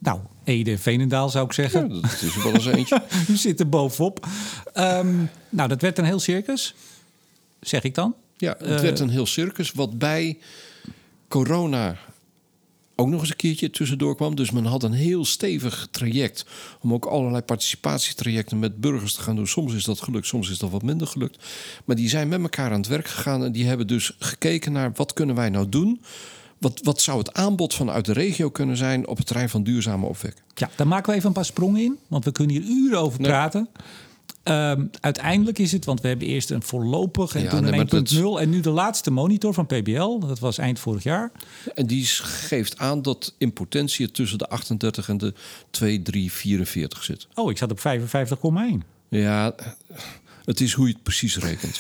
Nou, Ede, Veenendaal zou ik zeggen. ja dat is wel eens eentje. U zit er bovenop. Ehm, nou, dat werd een heel circus, zeg ik dan. Ja, het Eh, werd een heel circus wat bij corona ook nog eens een keertje tussendoor kwam. Dus men had een heel stevig traject om ook allerlei participatietrajecten met burgers te gaan doen. Soms is dat gelukt, soms is dat wat minder gelukt. Maar die zijn met elkaar aan het werk gegaan en die hebben dus gekeken naar wat kunnen wij nou doen. Wat, wat zou het aanbod vanuit de regio kunnen zijn op het terrein van duurzame opwekking? Ja, daar maken we even een paar sprongen in, want we kunnen hier uren over Nee. praten. Ehm, uiteindelijk is het, want we hebben eerst een voorlopig en Ja, toen een dat- 1.0 en nu de laatste monitor van PBL. Dat was eind vorig jaar. En die geeft aan dat in potentie het tussen de 38 en de 2, 3, 44 zit. Oh, ik zat op 55,1. Ja, het is hoe je het precies rekent.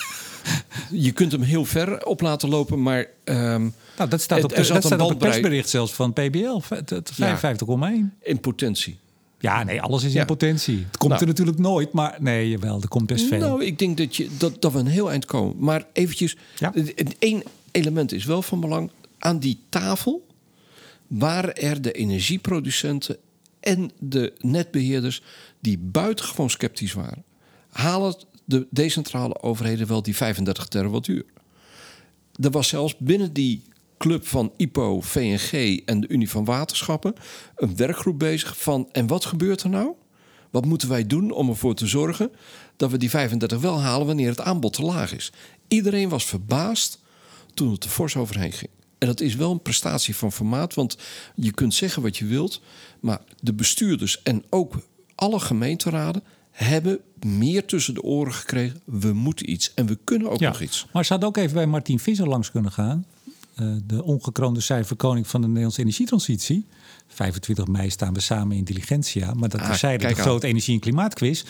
Je kunt hem heel ver op laten lopen, maar ehm, Nou, dat staat Het- op, de, zat dat staat op het persbericht zelfs van PBL. v- het- het 55,1. in potentie. Ja, nee, alles is Ja. in potentie. Het komt Nou. er natuurlijk nooit, maar nee, jawel, er komt best veel. Nou, ik denk dat, je, dat, dat we een heel eind komen. Maar eventjes, Ja. één element is wel van belang. Aan die tafel waren er de energieproducenten en de netbeheerders die buitengewoon sceptisch waren. Halen de decentrale overheden wel die 35 terawattuur? Er was zelfs binnen die club van IPO, VNG en de Unie van Waterschappen een werkgroep bezig van en wat gebeurt er nou? Wat moeten wij doen om ervoor te zorgen dat we die 35 wel halen wanneer het aanbod te laag is? Iedereen was verbaasd toen het er fors overheen ging. En dat is wel een prestatie van formaat, want je kunt zeggen wat je wilt, maar de bestuurders en ook alle gemeenteraden hebben meer tussen de oren gekregen. We moeten iets en we kunnen ook Ja, nog iets. maar ze had ook even bij Martin Visser langs kunnen gaan. Eh, de ongekroonde cijferkoning van de Nederlandse energietransitie. 25 mei staan we samen in Diligentia. Maar dat Ah, terzijde de grote energie- en klimaatquiz.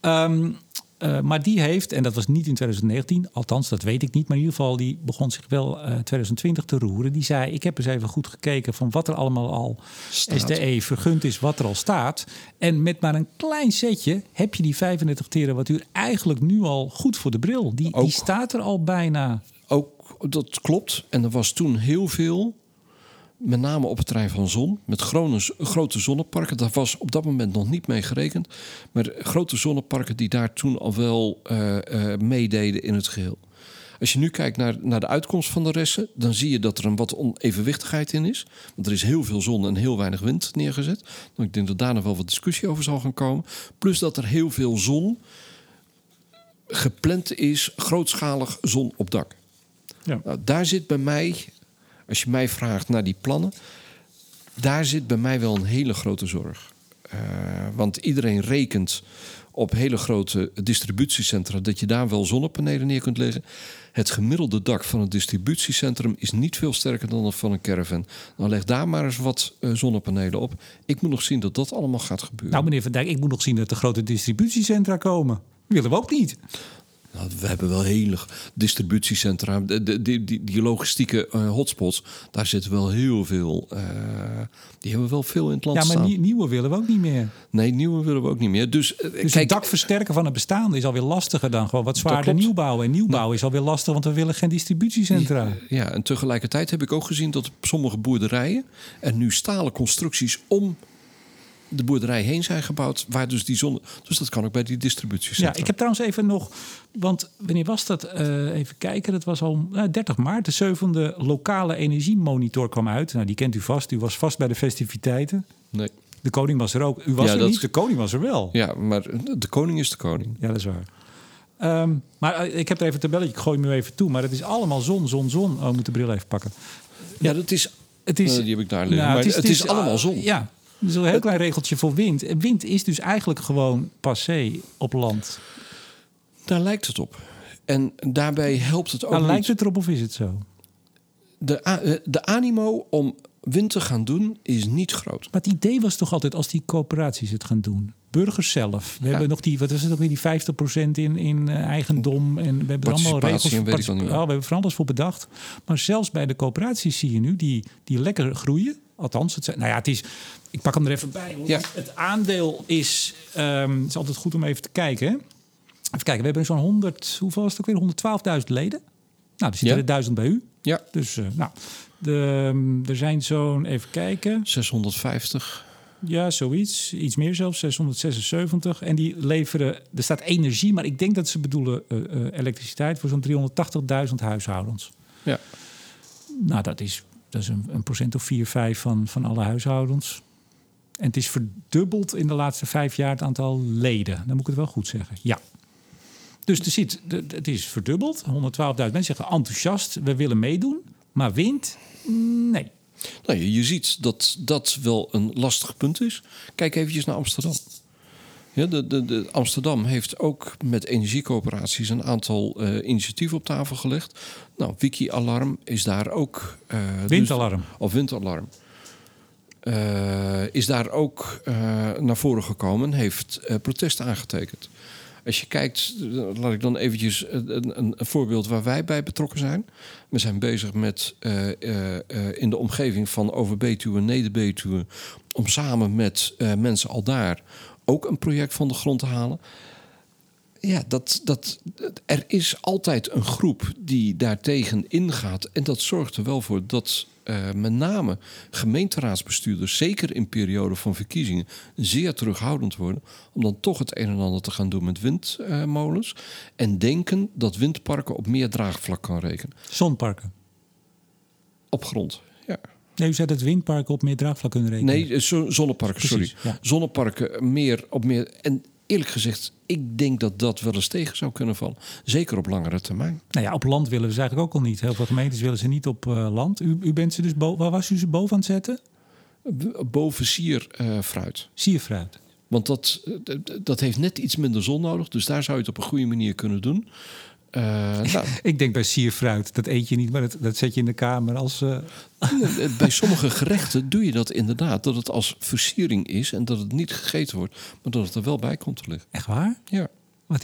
Ehm, eh, maar die heeft, en dat was niet in 2019, althans dat weet ik niet, maar in ieder geval die begon zich wel eh 2020 te roeren. Die zei: Ik heb eens even goed gekeken van wat er allemaal al Staat. SDE vergund is, wat er al staat. En met maar een klein setje heb je die 35 terawattuur eigenlijk nu al goed voor de bril. Die, die staat er al bijna. Ook dat klopt. En er was toen heel veel, met name op het terrein van zon, met grote, grote zonneparken. Daar was op dat moment nog niet mee gerekend. Maar grote zonneparken die daar toen al wel eh, eh, meededen in het geheel. Als je nu kijkt naar, naar de uitkomst van de resten, dan zie je dat er een wat onevenwichtigheid in is. Want er is heel veel zon en heel weinig wind neergezet. Nou, ik denk dat daar nog wel wat discussie over zal gaan komen. Plus dat er heel veel zon gepland is, grootschalig zon op dak. Ja. Nou, daar zit bij mij, als je mij vraagt naar die plannen, daar zit bij mij wel een hele grote zorg. Eh, want iedereen rekent op hele grote distributiecentra dat je daar wel zonnepanelen neer kunt leggen. Het gemiddelde dak van een distributiecentrum is niet veel sterker dan dat van een caravan. Dan leg daar maar eens wat eh, zonnepanelen op. Ik moet nog zien dat dat allemaal gaat gebeuren. Nou, meneer Van Dijk, ik moet nog zien dat de grote distributiecentra komen. willen we ook niet. Nou, we hebben wel hele distributiecentra, de, de, die, die, die logistieke eh, hotspots. Daar zitten wel heel veel. eh, die hebben we wel veel in het land Ja, maar staan. nie- nieuwe willen we ook niet meer. Nee, nieuwe willen we ook niet meer. Dus, eh, Dus kijk, het dak versterken van het bestaande is alweer lastiger dan gewoon wat zwaarder nieuwbouwen. En nieuwbouw is alweer lastig, want we willen geen distributiecentra. Ja, en tegelijkertijd heb ik ook gezien dat op sommige boerderijen er nu stalen constructies om de boerderij heen zijn gebouwd, waar dus die zon. Dus dat kan ook bij die distributiecentra. Ja, ik heb trouwens even nog, want wanneer was dat? Eh, even kijken, dat was al nou, 30 maart. De zevende lokale energiemonitor kwam uit. Nou, die kent u vast. U was vast bij de festiviteiten. Nee. De koning was er ook. U was Ja, er dat- niet, de koning was er wel. Ja, maar de koning is de koning. Ja, dat is waar. Ehm, maar eh, ik heb er even een tabelletje, ik gooi hem nu even toe. Maar het is allemaal zon, zon, zon. Oh, ik moet de bril even pakken. Ja, dat is. Het is, Eh, die heb ik daar liggen. Nou, maar het is, allemaal zon. Ja, er is een heel klein regeltje voor wind. Wind is dus eigenlijk gewoon passé op land. Daar lijkt het op. En daarbij helpt het ook Nou, niet. lijkt het erop of is het zo? De, eh, de animo om wind te gaan doen is niet groot. Maar het idee was toch altijd als die coöperaties het gaan doen. Burgers zelf. We Ja. hebben nog die, wat is het ook weer, die 50% in, in eh, eigendom. En we hebben er allemaal regels weet ik niet. Oh, we hebben van alles voor bedacht. Maar zelfs bij de coöperaties zie je nu die, die lekker groeien. Althans, het zijn, nou ja, het is. Ik pak hem er even bij. Ja. Het aandeel is. ehm, het is altijd goed om even te kijken. Even kijken, we hebben zo'n 100, hoeveel was het ook weer? 112.000 leden. Nou, er zitten Ja. er 1000 bij u. Ja, Dus, eh, nou, de, ehm, er zijn zo'n, even kijken. 650. Ja, zoiets. Iets meer zelfs, 676. En die leveren, er staat energie, maar ik denk dat ze bedoelen eh, eh, elektriciteit voor zo'n 380.000 huishoudens. Ja. Nou, dat is, dat is een, een procent of 4, 5 van, van alle huishoudens. En het is verdubbeld in de laatste vijf jaar het aantal leden. Dan moet ik het wel goed zeggen. Ja. Dus er zit, het is verdubbeld. 112.000 mensen zeggen enthousiast, we willen meedoen. Maar wind? Nee. Nou, je, je ziet dat dat wel een lastig punt is. Kijk eventjes naar Amsterdam. Ja, de, de, de, Amsterdam heeft ook met energiecoöperaties een aantal eh, initiatieven op tafel gelegd. Nou, Wiki Alarm is daar ook. dus- Windalarm. of windalarm. Eh, is daar ook eh, naar voren gekomen, heeft eh, protest aangetekend. Als je kijkt, laat ik dan eventjes een, een, voorbeeld waar wij bij betrokken zijn. We zijn bezig met in de omgeving van Overbetuwe, Neder-Betuwe... om samen met mensen al daar ook een project van de grond te halen. Ja, dat, dat, er is altijd een groep die daartegen ingaat. En dat zorgt er wel voor dat eh, met name gemeenteraadsbestuurders, zeker in periode van verkiezingen, zeer terughoudend worden. Om dan toch het een en ander te gaan doen met windmolens. en denken dat windparken op meer draagvlak kan rekenen. Zonparken. Op grond. Ja. Nee, u zei dat windparken op meer draagvlak kunnen rekenen. Nee, eh, zo- zonneparken, Precies, sorry. ja. Zonneparken meer op meer. En eerlijk gezegd, ik denk dat dat wel eens tegen zou kunnen vallen. Zeker op langere termijn. Nou ja, op land willen we ze eigenlijk ook al niet. Heel veel gemeentes willen ze niet op eh, land. U, u bent ze dus bo- waar was u ze boven aan het zetten? Boven sier eh, fruit. Sierfruit. Want dat, eh, dat heeft net iets minder zon nodig. Dus daar zou je het op een goede manier kunnen doen. Eh, nou, Ik denk bij sierfruit, dat eet je niet, maar dat, dat zet je in de kamer als... eh, bij sommige gerechten doe je dat inderdaad. Dat het als versiering is en dat het niet gegeten wordt. Maar dat het er wel bij komt te liggen. Echt waar? Ja. Wat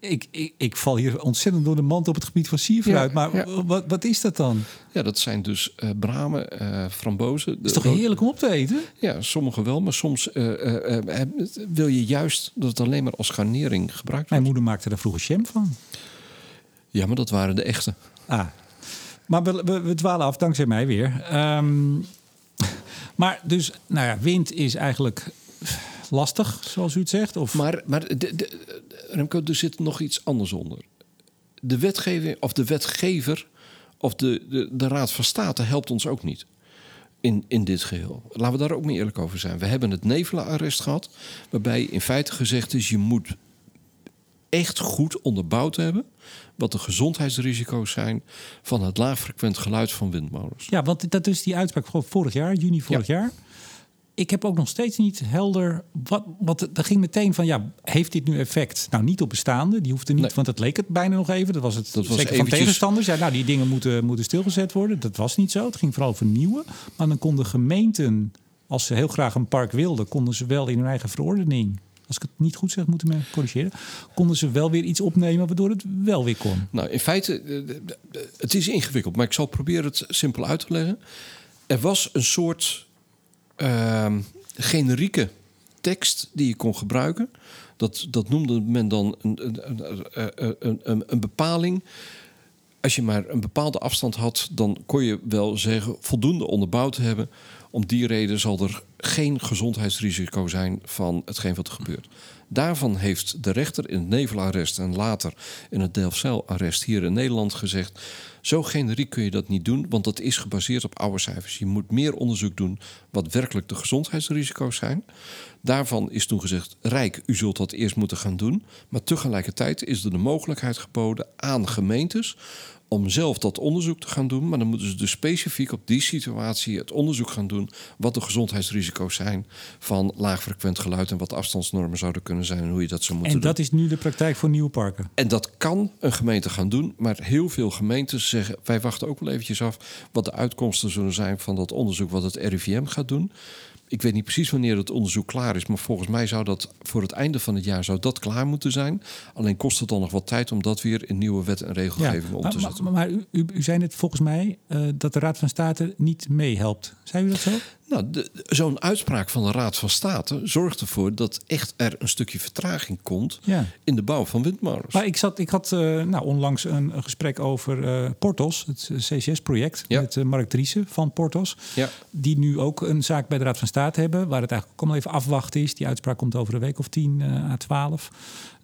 ik, ik, ik val hier ontzettend door de mand op het gebied van sierfruit. Ja, maar ja. Wat, wat is dat dan? ja, dat zijn dus eh bramen, frambozen. Het is toch heerlijk om op te eten? Ja, sommige wel, maar soms wil je juist dat het alleen maar als garnering gebruikt Mijn wordt. moeder maakte daar vroeger jam van. Ja, maar dat waren de echte. Ah. Maar we, we, we dwalen af, dankzij mij weer. Ehm, [laughs] maar dus, nou ja, wind is eigenlijk lastig, zoals u het zegt. Of, Maar, maar de, de, Remco, er zit nog iets anders onder. De wetgeving, of de wetgever, of de, de, de Raad van State helpt ons ook niet. In, in dit geheel. Laten we daar ook maar eerlijk over zijn. We hebben het nevelenarrest gehad, waarbij in feite gezegd is: je moet echt goed onderbouwd hebben wat de gezondheidsrisico's zijn van het laagfrequent geluid van windmolens. Ja, want dat is die uitspraak van vorig jaar, juni vorig jaar. Ik heb ook nog steeds niet helder. Wat, wat, er ging meteen van, ja, heeft dit nu effect? Nou, niet op bestaande. Die hoefde niet, Nee. want dat leek het bijna nog even. Dat was het Dat was zeker van eventjes- tegenstanders. Ja, nou, die dingen moeten, moeten stilgezet worden. Dat was niet zo. Het ging vooral over nieuwe. Maar dan konden gemeenten, als ze heel graag een park wilden, konden ze wel in hun eigen verordening. Als ik het niet goed zeg, moeten me corrigeren. Konden ze wel weer iets opnemen waardoor het wel weer kon. Nou, in feite, eh, de- de- het is ingewikkeld, maar ik zal proberen het simpel uit te leggen. Er was een soort ehm, generieke tekst die je kon gebruiken. Dat, dat noemde men dan een, een, een, een, bepaling. Als je maar een bepaalde afstand had, dan kon je wel zeggen voldoende onderbouwd hebben. Om die reden zal er geen gezondheidsrisico zijn van hetgeen wat er gebeurt. Daarvan heeft de rechter in het nevelarrest en later in het Delfzijl-arrest hier in Nederland gezegd... zo generiek kun je dat niet doen, want dat is gebaseerd op oude cijfers. Je moet meer onderzoek doen wat werkelijk de gezondheidsrisico's zijn. Daarvan is toen gezegd, Rijk, u zult dat eerst moeten gaan doen. Maar tegelijkertijd is er de mogelijkheid geboden aan gemeentes om zelf dat onderzoek te gaan doen. Maar dan moeten ze dus specifiek op die situatie het onderzoek gaan doen... wat de gezondheidsrisico's zijn van laagfrequent geluid... en wat de afstandsnormen zouden kunnen zijn en hoe je dat zou moeten En doen. dat is nu de praktijk voor nieuwe parken. En dat kan een gemeente gaan doen, maar heel veel gemeentes zeggen... wij wachten ook wel eventjes af wat de uitkomsten zullen zijn van dat onderzoek... wat het RIVM gaat doen. Ik weet niet precies wanneer het onderzoek klaar is... maar volgens mij zou dat voor het einde van het jaar zou dat klaar moeten zijn. Alleen kost het dan nog wat tijd om dat weer in nieuwe wet en regelgeving om maar, te maar, zetten. maar, maar u, u, u zei net volgens mij eh, dat de Raad van State niet meehelpt. Zei u dat zo? Nou, Zo'n uitspraak van de Raad van State zorgt ervoor dat echt er een stukje vertraging komt Ja. in de bouw van windmolens. Maar ik, zat, ik had eh, nou, onlangs een, een gesprek over eh, Portos, het CCS-project. Ja. Met eh, Mark Driessen van Portos. Ja. Die nu ook een zaak bij de Raad van State hebben. Waar het eigenlijk ook allemaal even afwachten is. Die uitspraak komt over een week of 10 à 12.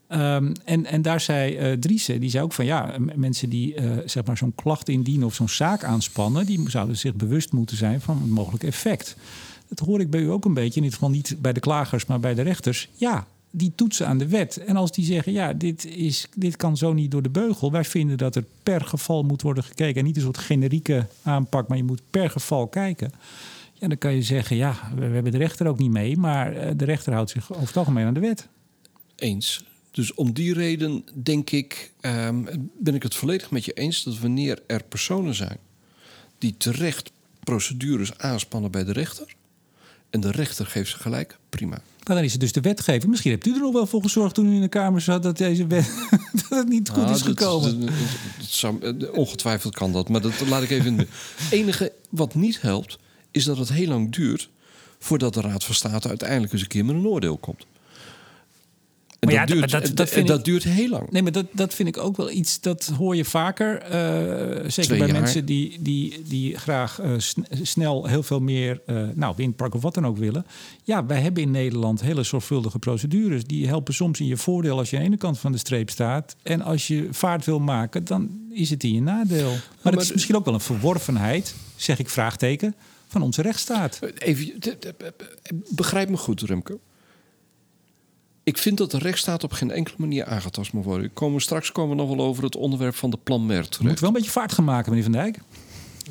Ehm, en, en daar zei Driessen, die zei ook van ja, mensen die eh, zeg maar zo'n klacht indienen of zo'n zaak aanspannen, die zouden zich bewust moeten zijn van het mogelijke effect. Dat hoor ik bij u ook een beetje, in dit geval niet bij de klagers, maar bij de rechters. Ja, die toetsen aan de wet. En als die zeggen, ja, dit, is, dit kan zo niet door de beugel. Wij vinden dat er per geval moet worden gekeken. En niet een soort generieke aanpak, maar je moet per geval kijken. Ja, dan kan je zeggen, ja, we, we hebben de rechter ook niet mee. Maar eh, de rechter houdt zich over het algemeen aan de wet. Eens. Dus om die reden denk ik, ehm, ben ik het volledig met je eens dat wanneer er personen zijn die terecht procedures aanspannen bij de rechter en de rechter geeft ze gelijk, prima. Maar dan is het dus de wetgeving. Misschien hebt u er nog wel voor gezorgd toen u in de Kamer zat dat deze wet [laughs] dat het niet goed Ah, is gekomen. dat- eh, ongetwijfeld kan dat, maar dat laat ik even in. [laughs] Het enige wat niet helpt, is dat het heel lang duurt voordat de Raad van State uiteindelijk eens een keer met een oordeel komt. En Maar ja, dat, duurt, dat- dat dat ik- duurt heel lang. Nee, maar dat, dat vind ik ook wel iets, dat hoor je vaker. eh, zeker Twee bij jaar. mensen die, die, die graag eh, sn- snel heel veel meer eh nou, windpark of wat dan ook willen. Ja, wij hebben in Nederland hele zorgvuldige procedures. Die helpen soms in je voordeel als je aan de ene kant van de streep staat. En als je vaart wil maken, dan is het in je nadeel. Maar, maar het is misschien ook wel een verworvenheid, zeg ik vraagteken, van onze rechtsstaat. Even, begrijp me goed, Remke. Ik vind dat de rechtsstaat op geen enkele manier aangetast moet worden. Komen, straks komen we nog wel over het onderwerp van de plan Mer We terecht. moeten wel een beetje vaart gaan maken, meneer Van Dijk.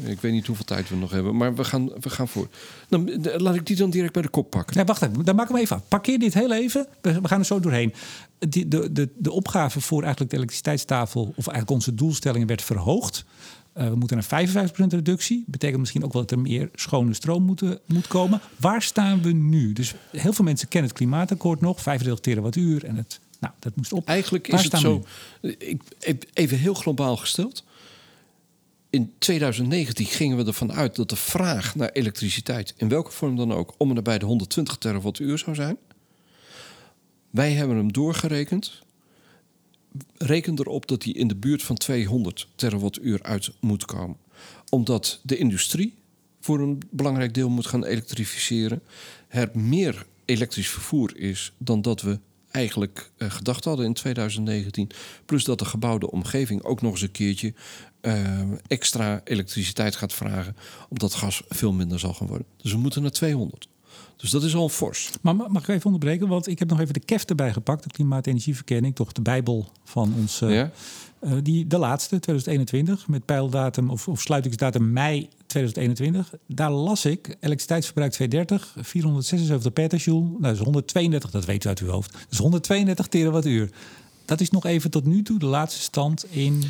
Ik weet niet hoeveel tijd we nog hebben, maar we gaan, we gaan voor. Dan, de- laat ik die dan direct bij de kop pakken. Nee, wacht even. Dan maken we even af. Parkeer dit heel even. We, we gaan er zo doorheen. Die, de, de, de opgave voor eigenlijk de elektriciteitstafel... of eigenlijk onze doelstellingen werd verhoogd. Eh, we moeten naar 55% reductie. Betekent misschien ook wel dat er meer schone stroom moet, moet komen. Waar staan we nu? Dus heel veel mensen kennen het klimaatakkoord nog. 35 terawattuur en het... Nou, dat moest op. Eigenlijk Waar is het zo. Ik- even heel globaal gesteld. In 2019 gingen we ervan uit dat de vraag naar elektriciteit, in welke vorm dan ook, om en nabij de 120 terawattuur zou zijn. Wij hebben hem doorgerekend. Reken erop dat hij in de buurt van 200 terawattuur uit moet komen. Omdat de industrie voor een belangrijk deel moet gaan elektrificeren. Er meer elektrisch vervoer is dan dat we eigenlijk eh, gedacht hadden in 2019. Plus dat de gebouwde omgeving ook nog eens een keertje eh, extra elektriciteit gaat vragen. Omdat gas veel minder zal gaan worden. Dus we moeten naar 200. Dus dat is al fors. Maar ma- mag ik even onderbreken? Want ik heb nog even de KEF erbij gepakt. De Klimaat-Energieverkenning. Toch de bijbel van ons... Ja? Eh, die, de laatste, 2021, met pijldatum of, of sluitingsdatum mei 2021. Daar las ik elektriciteitsverbruik 230, 476 petajoule. Nou, dat is 132, dat weet u uit uw hoofd. Dat is 132 terawattuur. Dat is nog even tot nu toe de laatste stand in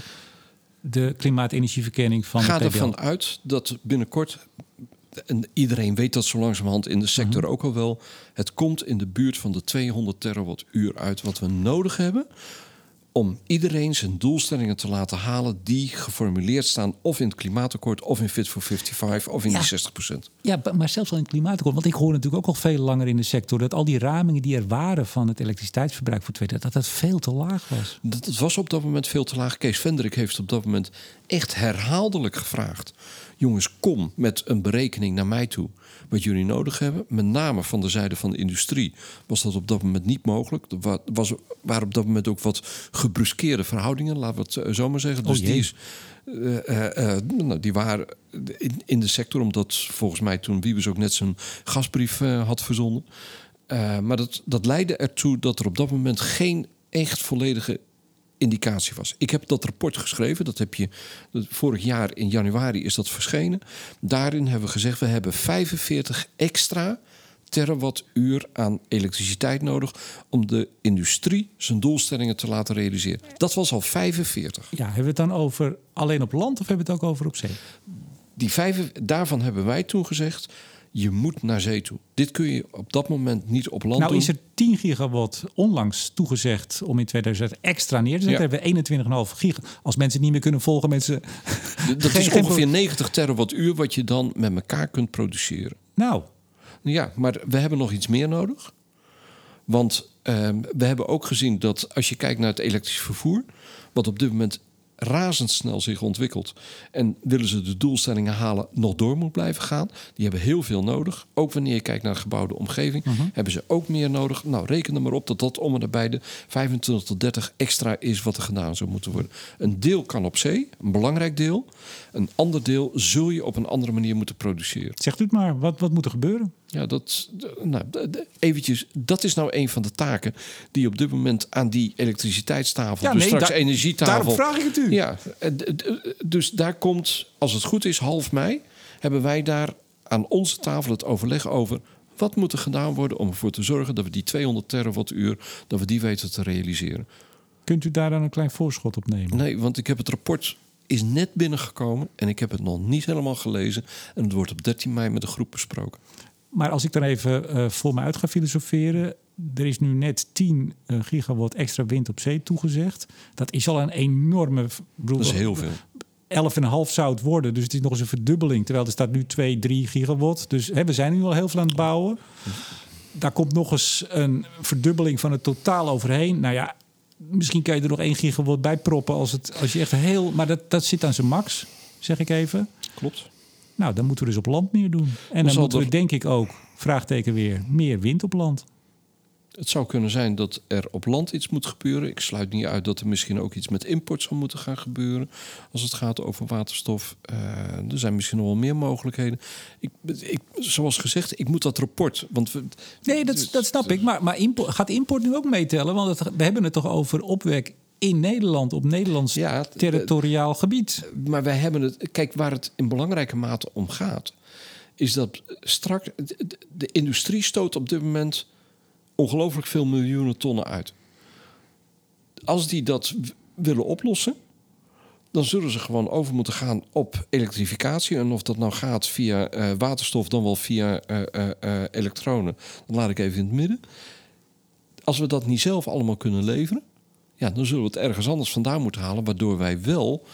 de klimaatenergieverkenning van Ga de PBL. ervan uit dat binnenkort, en iedereen weet dat zo langzamerhand in de sector Mhm. ook al wel, het komt in de buurt van de 200 terawattuur uit wat we nodig hebben om iedereen zijn doelstellingen te laten halen die geformuleerd staan of in het klimaatakkoord of in Fit for 55 of in Ja. die 60% Ja, maar zelfs al in het klimaatakkoord. Want ik hoor natuurlijk ook al veel langer in de sector... dat al die ramingen die er waren van het elektriciteitsverbruik voor 2030... dat dat veel te laag was. Dat was op dat moment veel te laag. Kees Vendrik heeft op dat moment echt herhaaldelijk gevraagd. Jongens, kom met een berekening naar mij toe. Wat jullie nodig hebben. Met name van de zijde van de industrie was dat op dat moment niet mogelijk. Er wa- was, waren op dat moment ook wat gebruskeerde verhoudingen. Laten we het eh, zo maar zeggen. Oh Dus die, is, eh, eh, nou, die waren in, in de sector. Omdat volgens mij toen Wiebes ook net zijn gasbrief had verzonden. Maar dat, dat leidde ertoe dat er op dat moment geen echt volledige indicatie was. Ik heb dat rapport geschreven. Dat heb je dat- vorig jaar in januari is dat verschenen. Daarin hebben we gezegd we hebben 45 extra terawattuur aan elektriciteit nodig om de industrie zijn doelstellingen te laten realiseren. Dat was al 45. Ja, hebben we het dan over alleen op land of hebben we het ook over op zee? Die vijf, daarvan hebben wij toen gezegd je moet naar zee toe. Dit kun je op dat moment niet op land Nou doen. is er 10 gigawatt onlangs toegezegd om in 2000 extra neer te zetten. Ja. Hebben we 21,5 gigawatt. Als mensen niet meer kunnen volgen, mensen... Dat [laughs] geen- is geen- ongeveer 90 terawattuur wat je dan met elkaar kunt produceren. Nou, Ja, maar we hebben nog iets meer nodig. Want ehm, we hebben ook gezien dat als je kijkt naar het elektrisch vervoer, wat op dit moment razendsnel zich ontwikkelt. En willen ze de doelstellingen halen, nog door moet blijven gaan. Die hebben heel veel nodig. Ook wanneer je kijkt naar de gebouwde omgeving, hebben ze ook meer nodig. Nou, reken er maar op dat dat om en nabij de 25 tot 30 extra is wat er gedaan zou moeten worden. Een deel kan op zee, een belangrijk deel. Een ander deel zul je op een andere manier moeten produceren. zegt u het maar. Wat, wat moet er gebeuren? Ja, dat, nou, eventjes, dat is nou een van de taken die op dit moment aan die elektriciteitstafel, Ja, dus nee, straks energietafel. daarom vraag ik het u. Ja, eh, dus daar komt, als het goed is, half mei, hebben wij daar aan onze tafel het overleg over. Wat moet er gedaan worden om ervoor te zorgen dat we die 200 terawattuur, dat we die weten te realiseren? Kunt u daar dan een klein voorschot op nemen? Nee, want ik heb het rapport is net binnengekomen en ik heb het nog niet helemaal gelezen en het wordt op 13 mei met de groep besproken. Maar als ik dan even uh, voor me uit ga filosoferen. Er is nu net 10 uh, gigawatt extra wind op zee toegezegd. Dat is al een enorme. Bedoel, dat is heel veel. 11,5 zou het worden. Dus het is nog eens een verdubbeling. Terwijl er staat nu 2, 3 gigawatt. Dus hè, we zijn nu al heel veel aan het bouwen. Daar komt nog eens een verdubbeling van het totaal overheen. Nou ja, misschien kan je er nog 1 gigawatt bij proppen. Als, het, als je echt heel. Maar dat, dat zit aan zijn max, zeg ik even. Klopt. Nou, dan moeten we dus op land meer doen. En dan moeten we denk ik ook, vraagteken weer, meer wind op land. Het zou kunnen zijn dat er op land iets moet gebeuren. Ik sluit niet uit dat er misschien ook iets met import zou moeten gaan gebeuren. Als het gaat over waterstof. Uh, er zijn misschien nog wel meer mogelijkheden. Ik, ik, zoals gezegd, ik moet dat rapport. Want we, nee, dat, dat snap ik. Maar, maar import, gaat import nu ook meetellen? Want het, we hebben het toch over opwek in Nederland, op Nederlands ja, territoriaal gebied. Maar wij hebben het. Kijk, waar het in belangrijke mate om gaat, is dat straks. De industrie stoot op dit moment ongelooflijk veel miljoenen tonnen uit. Als die dat willen oplossen, dan zullen ze gewoon over moeten gaan op elektrificatie. En of dat nou gaat via uh, waterstof, dan wel via uh, uh, elektronen, dan laat ik even in het midden. Als we dat niet zelf allemaal kunnen leveren, ja, dan zullen we het ergens anders vandaan moeten halen, waardoor wij wel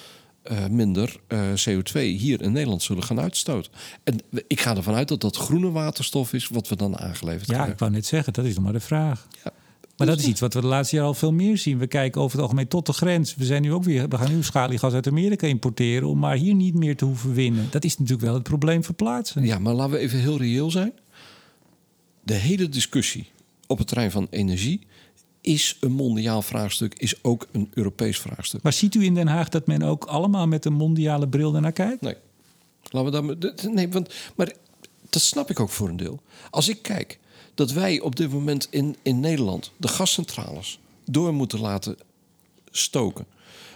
uh, minder uh, CO2 hier in Nederland zullen gaan uitstoten. En ik ga ervan uit dat dat groene waterstof is wat we dan aangeleverd ja, krijgen. ik wou net zeggen, dat is nog maar de vraag. Ja. Maar dat is iets wat we de laatste jaar al veel meer zien. We kijken over het algemeen tot de grens. We, zijn nu ook weer, we gaan nu schaliegas uit Amerika importeren... om maar hier niet meer te hoeven winnen. Dat is natuurlijk wel het probleem verplaatsen. Ja, maar laten we even heel reëel zijn. De hele discussie op het terrein van energie is een mondiaal vraagstuk, is ook een Europees vraagstuk. Maar ziet u in Den Haag dat men ook allemaal met een mondiale bril ernaar kijkt? Nee. Laten we dan, nee, want, maar dat snap ik ook voor een deel. Als ik kijk dat wij op dit moment in, in Nederland de gascentrales door moeten laten stoken,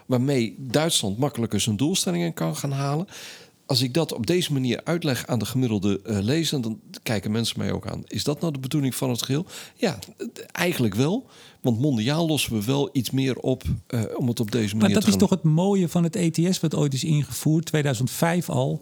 waarmee Duitsland makkelijker zijn doelstellingen kan gaan halen als ik dat op deze manier uitleg aan de gemiddelde uh, lezer, dan kijken mensen mij ook aan. Is dat nou de bedoeling van het geheel? Ja, eigenlijk wel. Want mondiaal lossen we wel iets meer op uh, om het op deze manier maar dat is toch het mooie van het ETS, wat ooit is ingevoerd, 2005 al.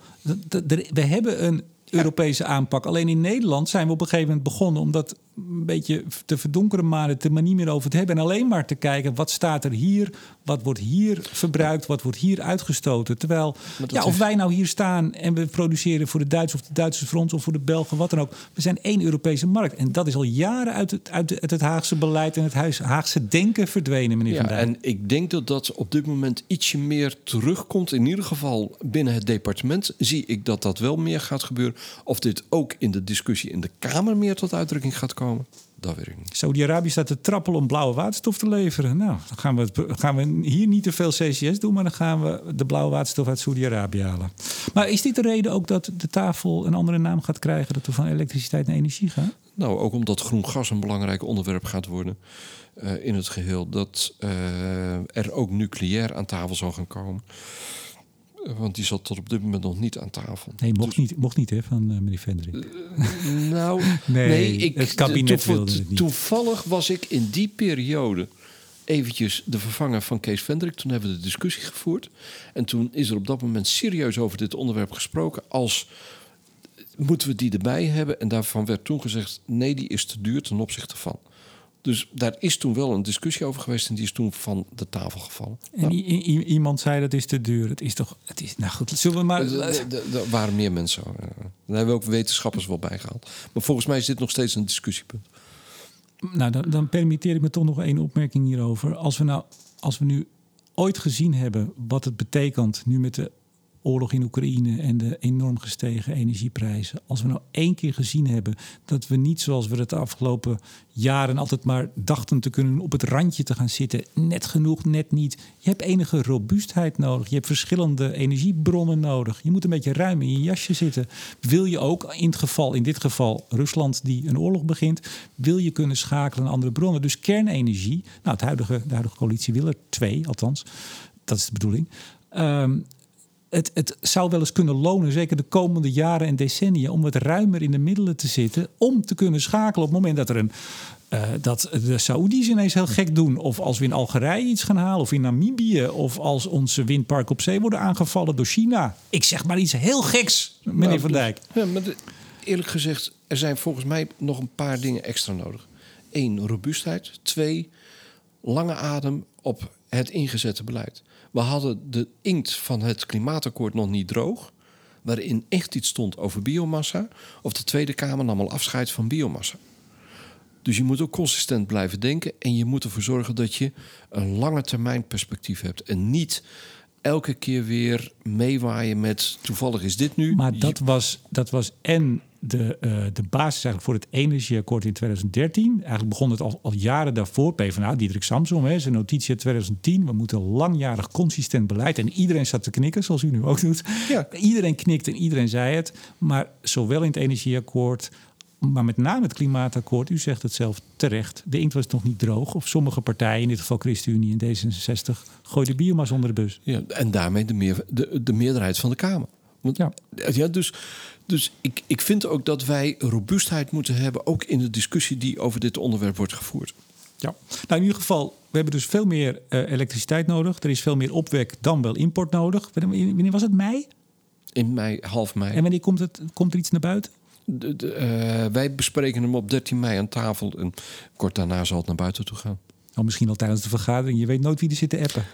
We hebben een Europese aanpak. Alleen in Nederland zijn we op een gegeven moment begonnen om dat een beetje te verdonkeren, maar het er maar niet meer over te hebben. En alleen maar te kijken wat staat er hier, wat wordt hier verbruikt, wat wordt hier uitgestoten. Terwijl, ja, of wij nou hier staan en we produceren voor de Duitsers of de Duitse front of voor de Belgen, wat dan ook. We zijn één Europese markt. En dat is al jaren uit het, uit, het, het Haagse beleid en het Haagse denken verdwenen, meneer ja, Van Dijk. En ik denk dat dat op dit moment ietsje meer terugkomt. In ieder geval binnen het departement zie ik dat dat wel meer gaat gebeuren. Of dit ook in de discussie in de Kamer meer tot uitdrukking gaat komen, dat weet ik niet. Saudi-Arabië staat te trappelen om blauwe waterstof te leveren. Nou, dan gaan we, gaan we hier niet te veel CCS doen, maar dan gaan we de blauwe waterstof uit Saudi-Arabië halen. Maar is dit de reden ook dat de tafel een andere naam gaat krijgen, dat we van elektriciteit naar energie gaan? Nou, ook omdat groen gas een belangrijk onderwerp gaat worden uh, in het geheel. Dat uh, er ook nucleair aan tafel zal gaan komen. Want die zat tot op dit moment nog niet aan tafel. Nee, mocht, dus- niet, mocht niet hè, van uh, meneer Vendrik. Uh, nou, [laughs] nee, nee, ik, het kabinet wilde het niet. Toevallig was ik in die periode eventjes de vervanger van Kees Vendrik. Toen hebben we de discussie gevoerd. En toen is er op dat moment serieus over dit onderwerp gesproken. Als moeten we die erbij hebben? En daarvan werd toen gezegd: nee, die is te duur ten opzichte van. Dus daar is toen wel een discussie over geweest en die is toen van de tafel gevallen. En nou. iemand zei dat is te duur. Het is toch, het is, nou goed, zullen we maar... Er waren meer mensen. Daar hebben we ook wetenschappers wel bij gehaald. Maar volgens mij is dit nog steeds een discussiepunt. Nou, dan, dan permitteer ik me toch nog één opmerking hierover. Als we nou, als we nu ooit gezien hebben wat het betekent nu met de oorlog in Oekraïne en de enorm gestegen energieprijzen. Als we nou één keer gezien hebben dat we niet zoals we het de afgelopen jaren altijd maar dachten te kunnen op het randje te gaan zitten. Net genoeg, net niet. Je hebt enige robuustheid nodig. Je hebt verschillende energiebronnen nodig. Je moet een beetje ruim in je jasje zitten. Wil je ook in het geval, in dit geval Rusland die een oorlog begint, wil je kunnen schakelen naar andere bronnen. Dus kernenergie, nou het huidige, de huidige coalitie wil er twee, althans. Dat is de bedoeling. Um, het, het zou wel eens kunnen lonen, zeker de komende jaren en decennia, om wat ruimer in de middelen te zitten. Om te kunnen schakelen op het moment dat er een. Uh, dat de Saoedi's ineens heel gek doen. Of als we in Algerije iets gaan halen. Of in Namibië. Of als onze windparken op zee worden aangevallen door China. Ik zeg maar iets heel geks, meneer nou, Van Dijk. Ja, maar eerlijk gezegd, er zijn volgens mij nog een paar dingen extra nodig. Eén, robuustheid. Twee, lange adem op het ingezette beleid. We hadden de inkt van het klimaatakkoord nog niet droog, waarin echt iets stond over biomassa. Of de Tweede Kamer nam al afscheid van biomassa. Dus je moet ook consistent blijven denken en je moet ervoor zorgen dat je een lange termijn perspectief hebt. En niet elke keer weer meewaaien met toevallig is dit nu. Maar dat was, dat was en de, uh, de basis eigenlijk voor het energieakkoord in 2013. Eigenlijk begon het al, al jaren daarvoor. PvdA, Diederik Samsom, hè, zijn notitie uit 2010. We moeten langjarig consistent beleid. En iedereen zat te knikken, zoals u nu ook doet. Ja. Iedereen knikte en iedereen zei het. Maar zowel in het energieakkoord maar met name het klimaatakkoord, u zegt het zelf terecht, de inkt was nog niet droog. Of sommige partijen, in dit geval ChristenUnie en D66, gooiden biomas onder de bus. Ja, en daarmee de, meer, de, de meerderheid van de Kamer. Want, ja. ja, dus dus ik, ik vind ook dat wij robuustheid moeten hebben, ook in de discussie die over dit onderwerp wordt gevoerd. Ja, nou in ieder geval, we hebben dus veel meer uh, elektriciteit nodig. Er is veel meer opwek dan wel import nodig. Wanneer was het mei? In mei, half mei. En wanneer komt, het, komt er iets naar buiten? De, de, uh, wij bespreken hem op 13 mei aan tafel. En kort daarna zal het naar buiten toe gaan. Oh, misschien al tijdens de vergadering. Je weet nooit wie er zit te appen.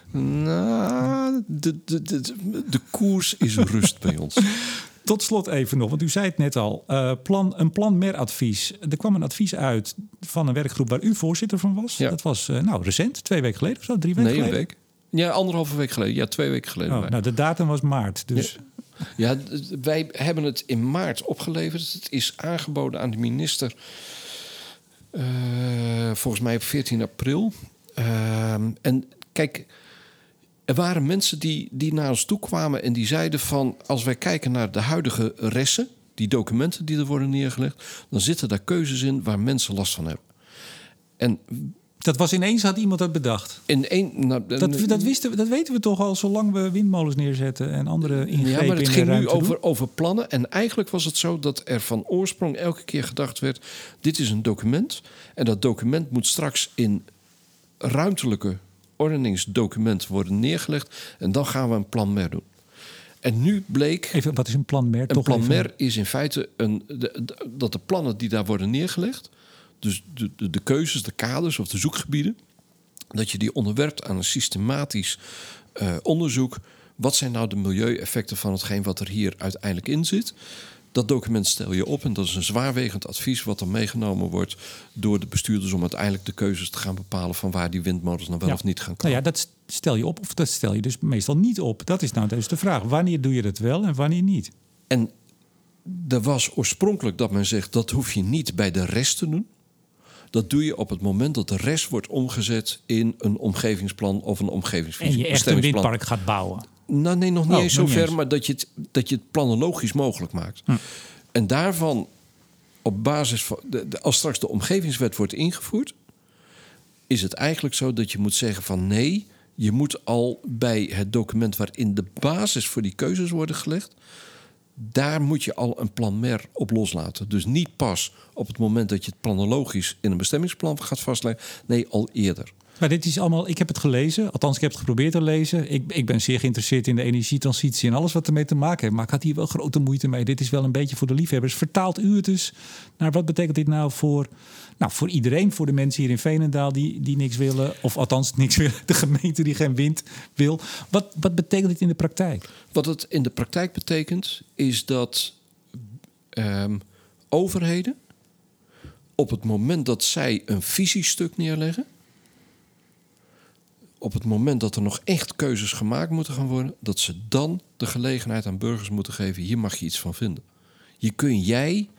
Nou, de, de, de, de koers is rust bij ons. [laughs] Tot slot even nog, want u zei het net al. Uh, plan, een plan mer advies. Er kwam een advies uit van een werkgroep waar u voorzitter van was. Ja. Dat was uh, nou recent, twee weken geleden of zo, drie weken nee, geleden? een week. Ja, anderhalve week geleden. Ja, twee weken geleden. Oh, nou, de datum was maart. Dus... Ja. ja, wij hebben het in maart opgeleverd. Het is aangeboden aan de minister. Uh, volgens mij op 14 april. Ehm, en kijk, er waren mensen die, die naar ons toe kwamen en die zeiden van... als wij kijken naar de huidige resten, die documenten die er worden neergelegd... dan zitten daar keuzes in waar mensen last van hebben. En dat was ineens, had iemand dat bedacht? In een, nou, dat, dat, wisten dat weten we toch al zolang we windmolens neerzetten en andere ingrepen Ja, maar het ging nu over, over plannen. En eigenlijk was het zo dat er van oorsprong elke keer gedacht werd... dit is een document en dat document moet straks in ruimtelijke ordeningsdocument worden neergelegd. En dan gaan we een plan mer doen. En nu bleek. Even, wat is een plan mer? Een plan mer is in feite een, dat de plannen die daar worden neergelegd. Dus de, de, de, keuzes, de kaders of de zoekgebieden. Dat je die onderwerpt aan een systematisch uh, onderzoek. Wat zijn nou de milieueffecten van hetgeen wat er hier uiteindelijk in zit? Dat document stel je op en dat is een zwaarwegend advies wat dan meegenomen wordt door de bestuurders om uiteindelijk de keuzes te gaan bepalen van waar die windmolens nou wel of niet gaan komen. Nou ja, dat stel je op of dat stel je dus meestal niet op. Dat is nou dus de vraag. Wanneer doe je dat wel en wanneer niet? En er was oorspronkelijk dat men zegt dat hoef je niet bij de rest te doen. Dat doe je op het moment dat de rest wordt omgezet in een omgevingsplan of een omgevingsvisie. En je echt een windpark gaat bouwen. Nou, nee, nog niet oh, eens zover, maar dat je, het, dat je het planologisch mogelijk maakt. Hm. En daarvan, op basis van. De, als straks de omgevingswet wordt ingevoerd, is het eigenlijk zo dat je moet zeggen van nee, je moet al bij het document waarin de basis voor die keuzes worden gelegd, daar moet je al een plan mer op loslaten. Dus niet pas op het moment dat je het planologisch in een bestemmingsplan gaat vastleggen, nee, al eerder. Maar dit is allemaal, ik heb het gelezen, althans ik heb het geprobeerd te lezen. Ik, ik ben zeer geïnteresseerd in de energietransitie en alles wat ermee te maken heeft. Maar ik had hier wel grote moeite mee. Dit is wel een beetje voor de liefhebbers. Vertaalt u het dus naar wat betekent dit nou voor, nou, voor iedereen, voor de mensen hier in Veenendaal die, die niks willen, of althans niks [laughs] willen, de gemeente die geen wind wil. Wat, wat betekent dit in de praktijk? Wat het in de praktijk betekent, is dat um, overheden op het moment dat zij een visiestuk neerleggen op het moment dat er nog echt keuzes gemaakt moeten gaan worden, dat ze dan de gelegenheid aan burgers moeten geven: hier mag je iets van vinden. Hier kun jij,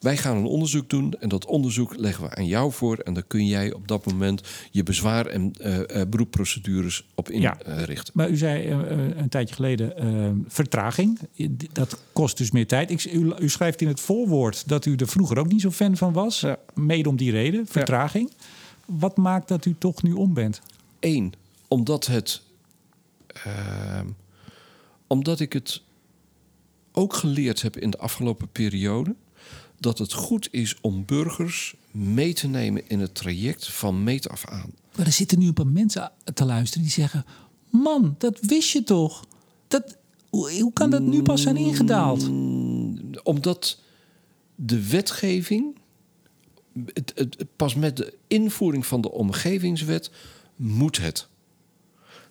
wij gaan een onderzoek doen en dat onderzoek leggen we aan jou voor. En dan kun jij op dat moment je bezwaar- en uh, uh, beroepprocedures op inrichten. Ja, maar u zei uh, een tijdje geleden vertraging. Dat kost dus meer tijd. Ik, u, u, schrijft in het voorwoord dat u er vroeger ook niet zo fan van was. Ja. Mede om die reden, vertraging. Wat maakt dat u toch nu om bent? Eén, omdat het. Uh, omdat ik het ook geleerd heb in de afgelopen periode. Dat het goed is om burgers mee te nemen in het traject van meet af aan. Maar er zitten nu een paar mensen te luisteren die zeggen: Man, dat wist je toch? Dat, hoe, hoe kan dat nu pas zijn ingedaald? Mm, omdat de wetgeving, het, het, pas met de invoering van de omgevingswet moet het.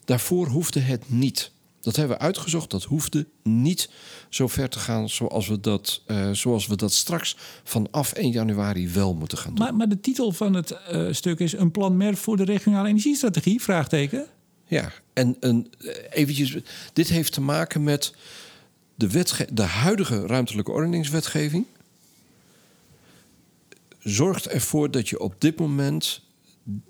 Daarvoor hoefde het niet. Dat hebben we uitgezocht. Dat hoefde niet zo ver te gaan zoals we dat, uh, zoals we dat straks vanaf 1 januari wel moeten gaan doen. Maar, maar de titel van het uh, stuk is een plan MER voor de regionale energiestrategie? Vraagteken. Ja, en een, eventjes, dit heeft te maken met de, wetge de huidige ruimtelijke ordeningswetgeving. Zorgt ervoor dat je op dit moment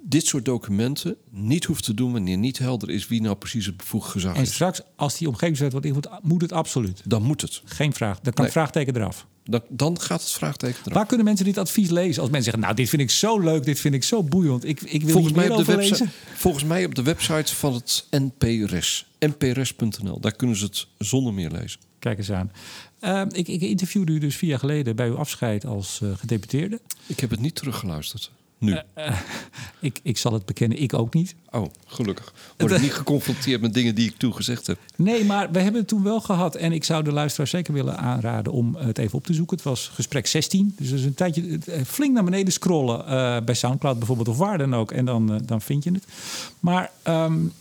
dit soort documenten niet hoeft te doen wanneer niet helder is wie nou precies het bevoegd gezag is. En straks, als die omgevingswet wordt ingevoerd, moet het absoluut. Dan moet het. Geen vraag. Dan kan nee. vraagteken eraf. Dan, dan, gaat het vraagteken eraf. Waar kunnen mensen dit advies lezen? Als mensen zeggen, nou, dit vind ik zo leuk, dit vind ik zo boeiend. Ik, ik wil volgens mij op de lezen. Volgens mij op de website van het NPRS. nprs.nl. Daar kunnen ze het zonder meer lezen. Kijk eens aan. Uh, ik, ik interviewde u dus vier jaar geleden bij uw afscheid als uh, gedeputeerde. Ik heb het niet teruggeluisterd. Nu? Uh, uh, ik, ik zal het bekennen, ik ook niet. Oh, gelukkig. Word ik [laughs] niet geconfronteerd met dingen die ik toen gezegd heb? Nee, maar we hebben het toen wel gehad. En ik zou de luisteraar zeker willen aanraden om het even op te zoeken. Het was gesprek 16. Dus dat is een tijdje flink naar beneden scrollen. Uh, bij Soundcloud bijvoorbeeld, of waar dan ook. En dan, dan vind je het. Maar... Um,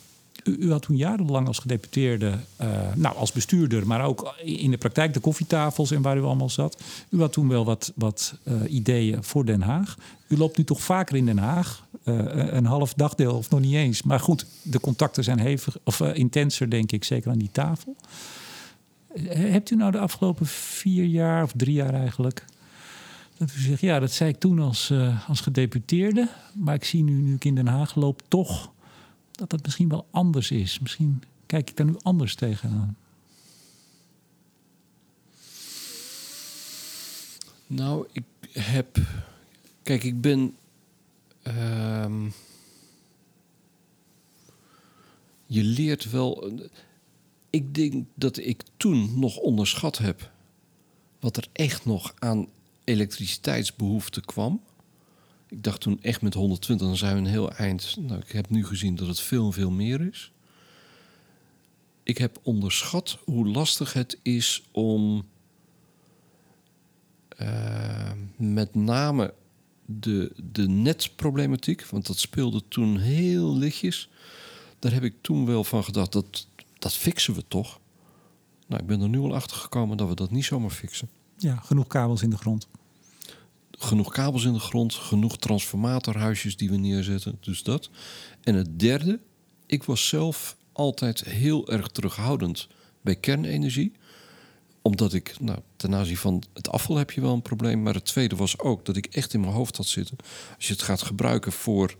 u, had toen jarenlang als gedeputeerde, uh, nou als bestuurder, maar ook in de praktijk de koffietafels en waar u allemaal zat. U had toen wel wat, wat uh, ideeën voor Den Haag. U loopt nu toch vaker in Den Haag, uh, een half dagdeel of nog niet eens. Maar goed, de contacten zijn hevig, of intenser denk ik, zeker aan die tafel. Hebt u nou de afgelopen vier jaar of drie jaar eigenlijk dat u zegt, ja, dat zei ik toen als, als gedeputeerde. Maar ik zie nu, nu ik in Den Haag loop, toch dat dat misschien wel anders is. Misschien kijk ik daar nu anders tegenaan. Nou, ik heb. Kijk, ik ben. Uh, je leert wel. Ik denk dat ik toen nog onderschat heb. wat er echt nog aan elektriciteitsbehoefte kwam. Ik dacht toen echt met 120, dan zijn we een heel eind. Nou, ik heb nu gezien dat het veel veel meer is. Ik heb onderschat hoe lastig het is om uh, met name de, de netproblematiek, want dat speelde toen heel lichtjes. Daar heb ik toen wel van gedacht, dat, dat fixen we toch. Nou, ik ben er nu al achter gekomen dat we dat niet zomaar fixen. Ja, genoeg kabels in de grond genoeg kabels in de grond, genoeg transformatorhuisjes die we neerzetten. Dus dat. En het derde, ik was zelf altijd heel erg terughoudend bij kernenergie. Omdat ik, nou, ten aanzien van het afval heb je wel een probleem. Maar het tweede was ook dat ik echt in mijn hoofd had zitten. Als je het gaat gebruiken voor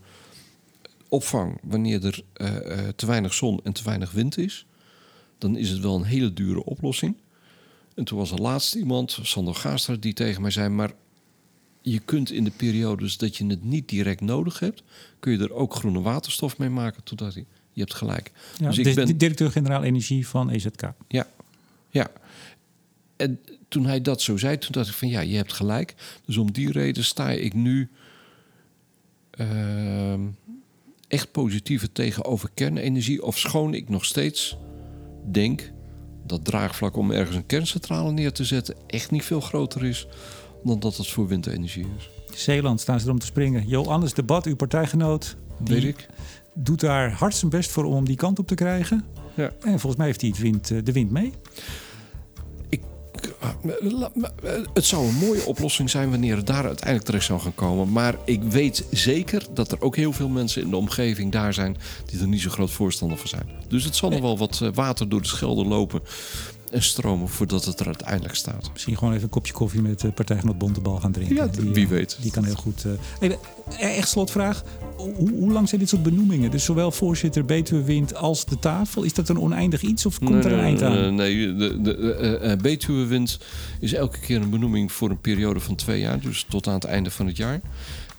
opvang wanneer er uh, uh, te weinig zon en te weinig wind is, dan is het wel een hele dure oplossing. En toen was er laatst iemand, Sander Gaastra, die tegen mij zei: Maar je kunt in de periodes dat je het niet direct nodig hebt, kun je er ook groene waterstof mee maken. Totdat je, je hebt gelijk. Ja, dus ik ben directeur-generaal energie van EZK. Ja, ja. En toen hij dat zo zei, toen dacht ik van ja, je hebt gelijk. Dus om die reden sta ik nu uh, echt positiever tegenover kernenergie. Of schoon ik nog steeds denk dat draagvlak om ergens een kerncentrale neer te zetten echt niet veel groter is dan dat het voor windenergie is. Zeeland staan ze erom te springen. Johannes de Bad, uw partijgenoot, Weet ik. doet daar hard zijn best voor om die kant op te krijgen. Ja. En volgens mij heeft hij het wind, de wind mee. Ik, het zou een mooie oplossing zijn wanneer het daar uiteindelijk terecht zou gaan komen. Maar ik weet zeker dat er ook heel veel mensen in de omgeving daar zijn die er niet zo groot voorstander van zijn. Dus het zal nog wel wat water door de Schelde lopen en stromen voordat het er uiteindelijk staat. Misschien gewoon even een kopje koffie met de partijgenoot Bontebal gaan drinken. Ja, die, wie weet. Die kan heel goed. Uh... Even, echt slotvraag. Hoe, hoe, lang zijn dit soort benoemingen? Dus zowel voorzitter Betuwe Wind als de tafel. Is dat een oneindig iets of komt nee, er een eind aan? Nee, de, de uh, Betuwe Wind is elke keer een benoeming voor een periode van twee jaar. Dus tot aan het einde van het jaar.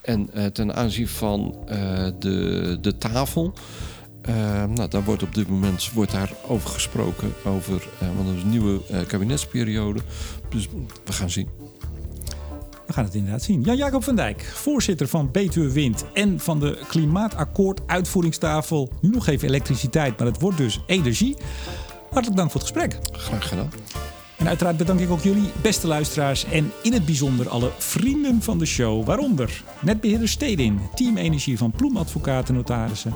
En uh, ten aanzien van de, de tafel... Uh, nou, daar wordt op dit moment wordt daar over gesproken, over, uh, want is een nieuwe uh, kabinetsperiode. Dus we gaan zien. We gaan het inderdaad zien. Jan-Jacob van Dijk, voorzitter van Betuwe Wind en van de Klimaatakkoord uitvoeringstafel. Nu nog even elektriciteit, maar het wordt dus energie. Hartelijk dank voor het gesprek. Graag gedaan. En uiteraard bedank ik ook jullie, beste luisteraars, en in het bijzonder alle vrienden van de show, waaronder netbeheerder Stedin, Team Energie van Ploem Advocaten Notarissen,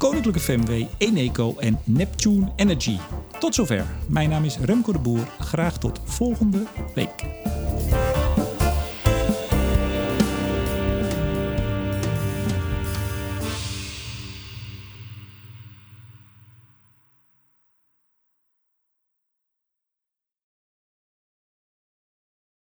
Koninklijke FMW, Eneco en Neptune Energy. Tot zover. Mijn naam is Remco de Boer. Graag tot volgende week.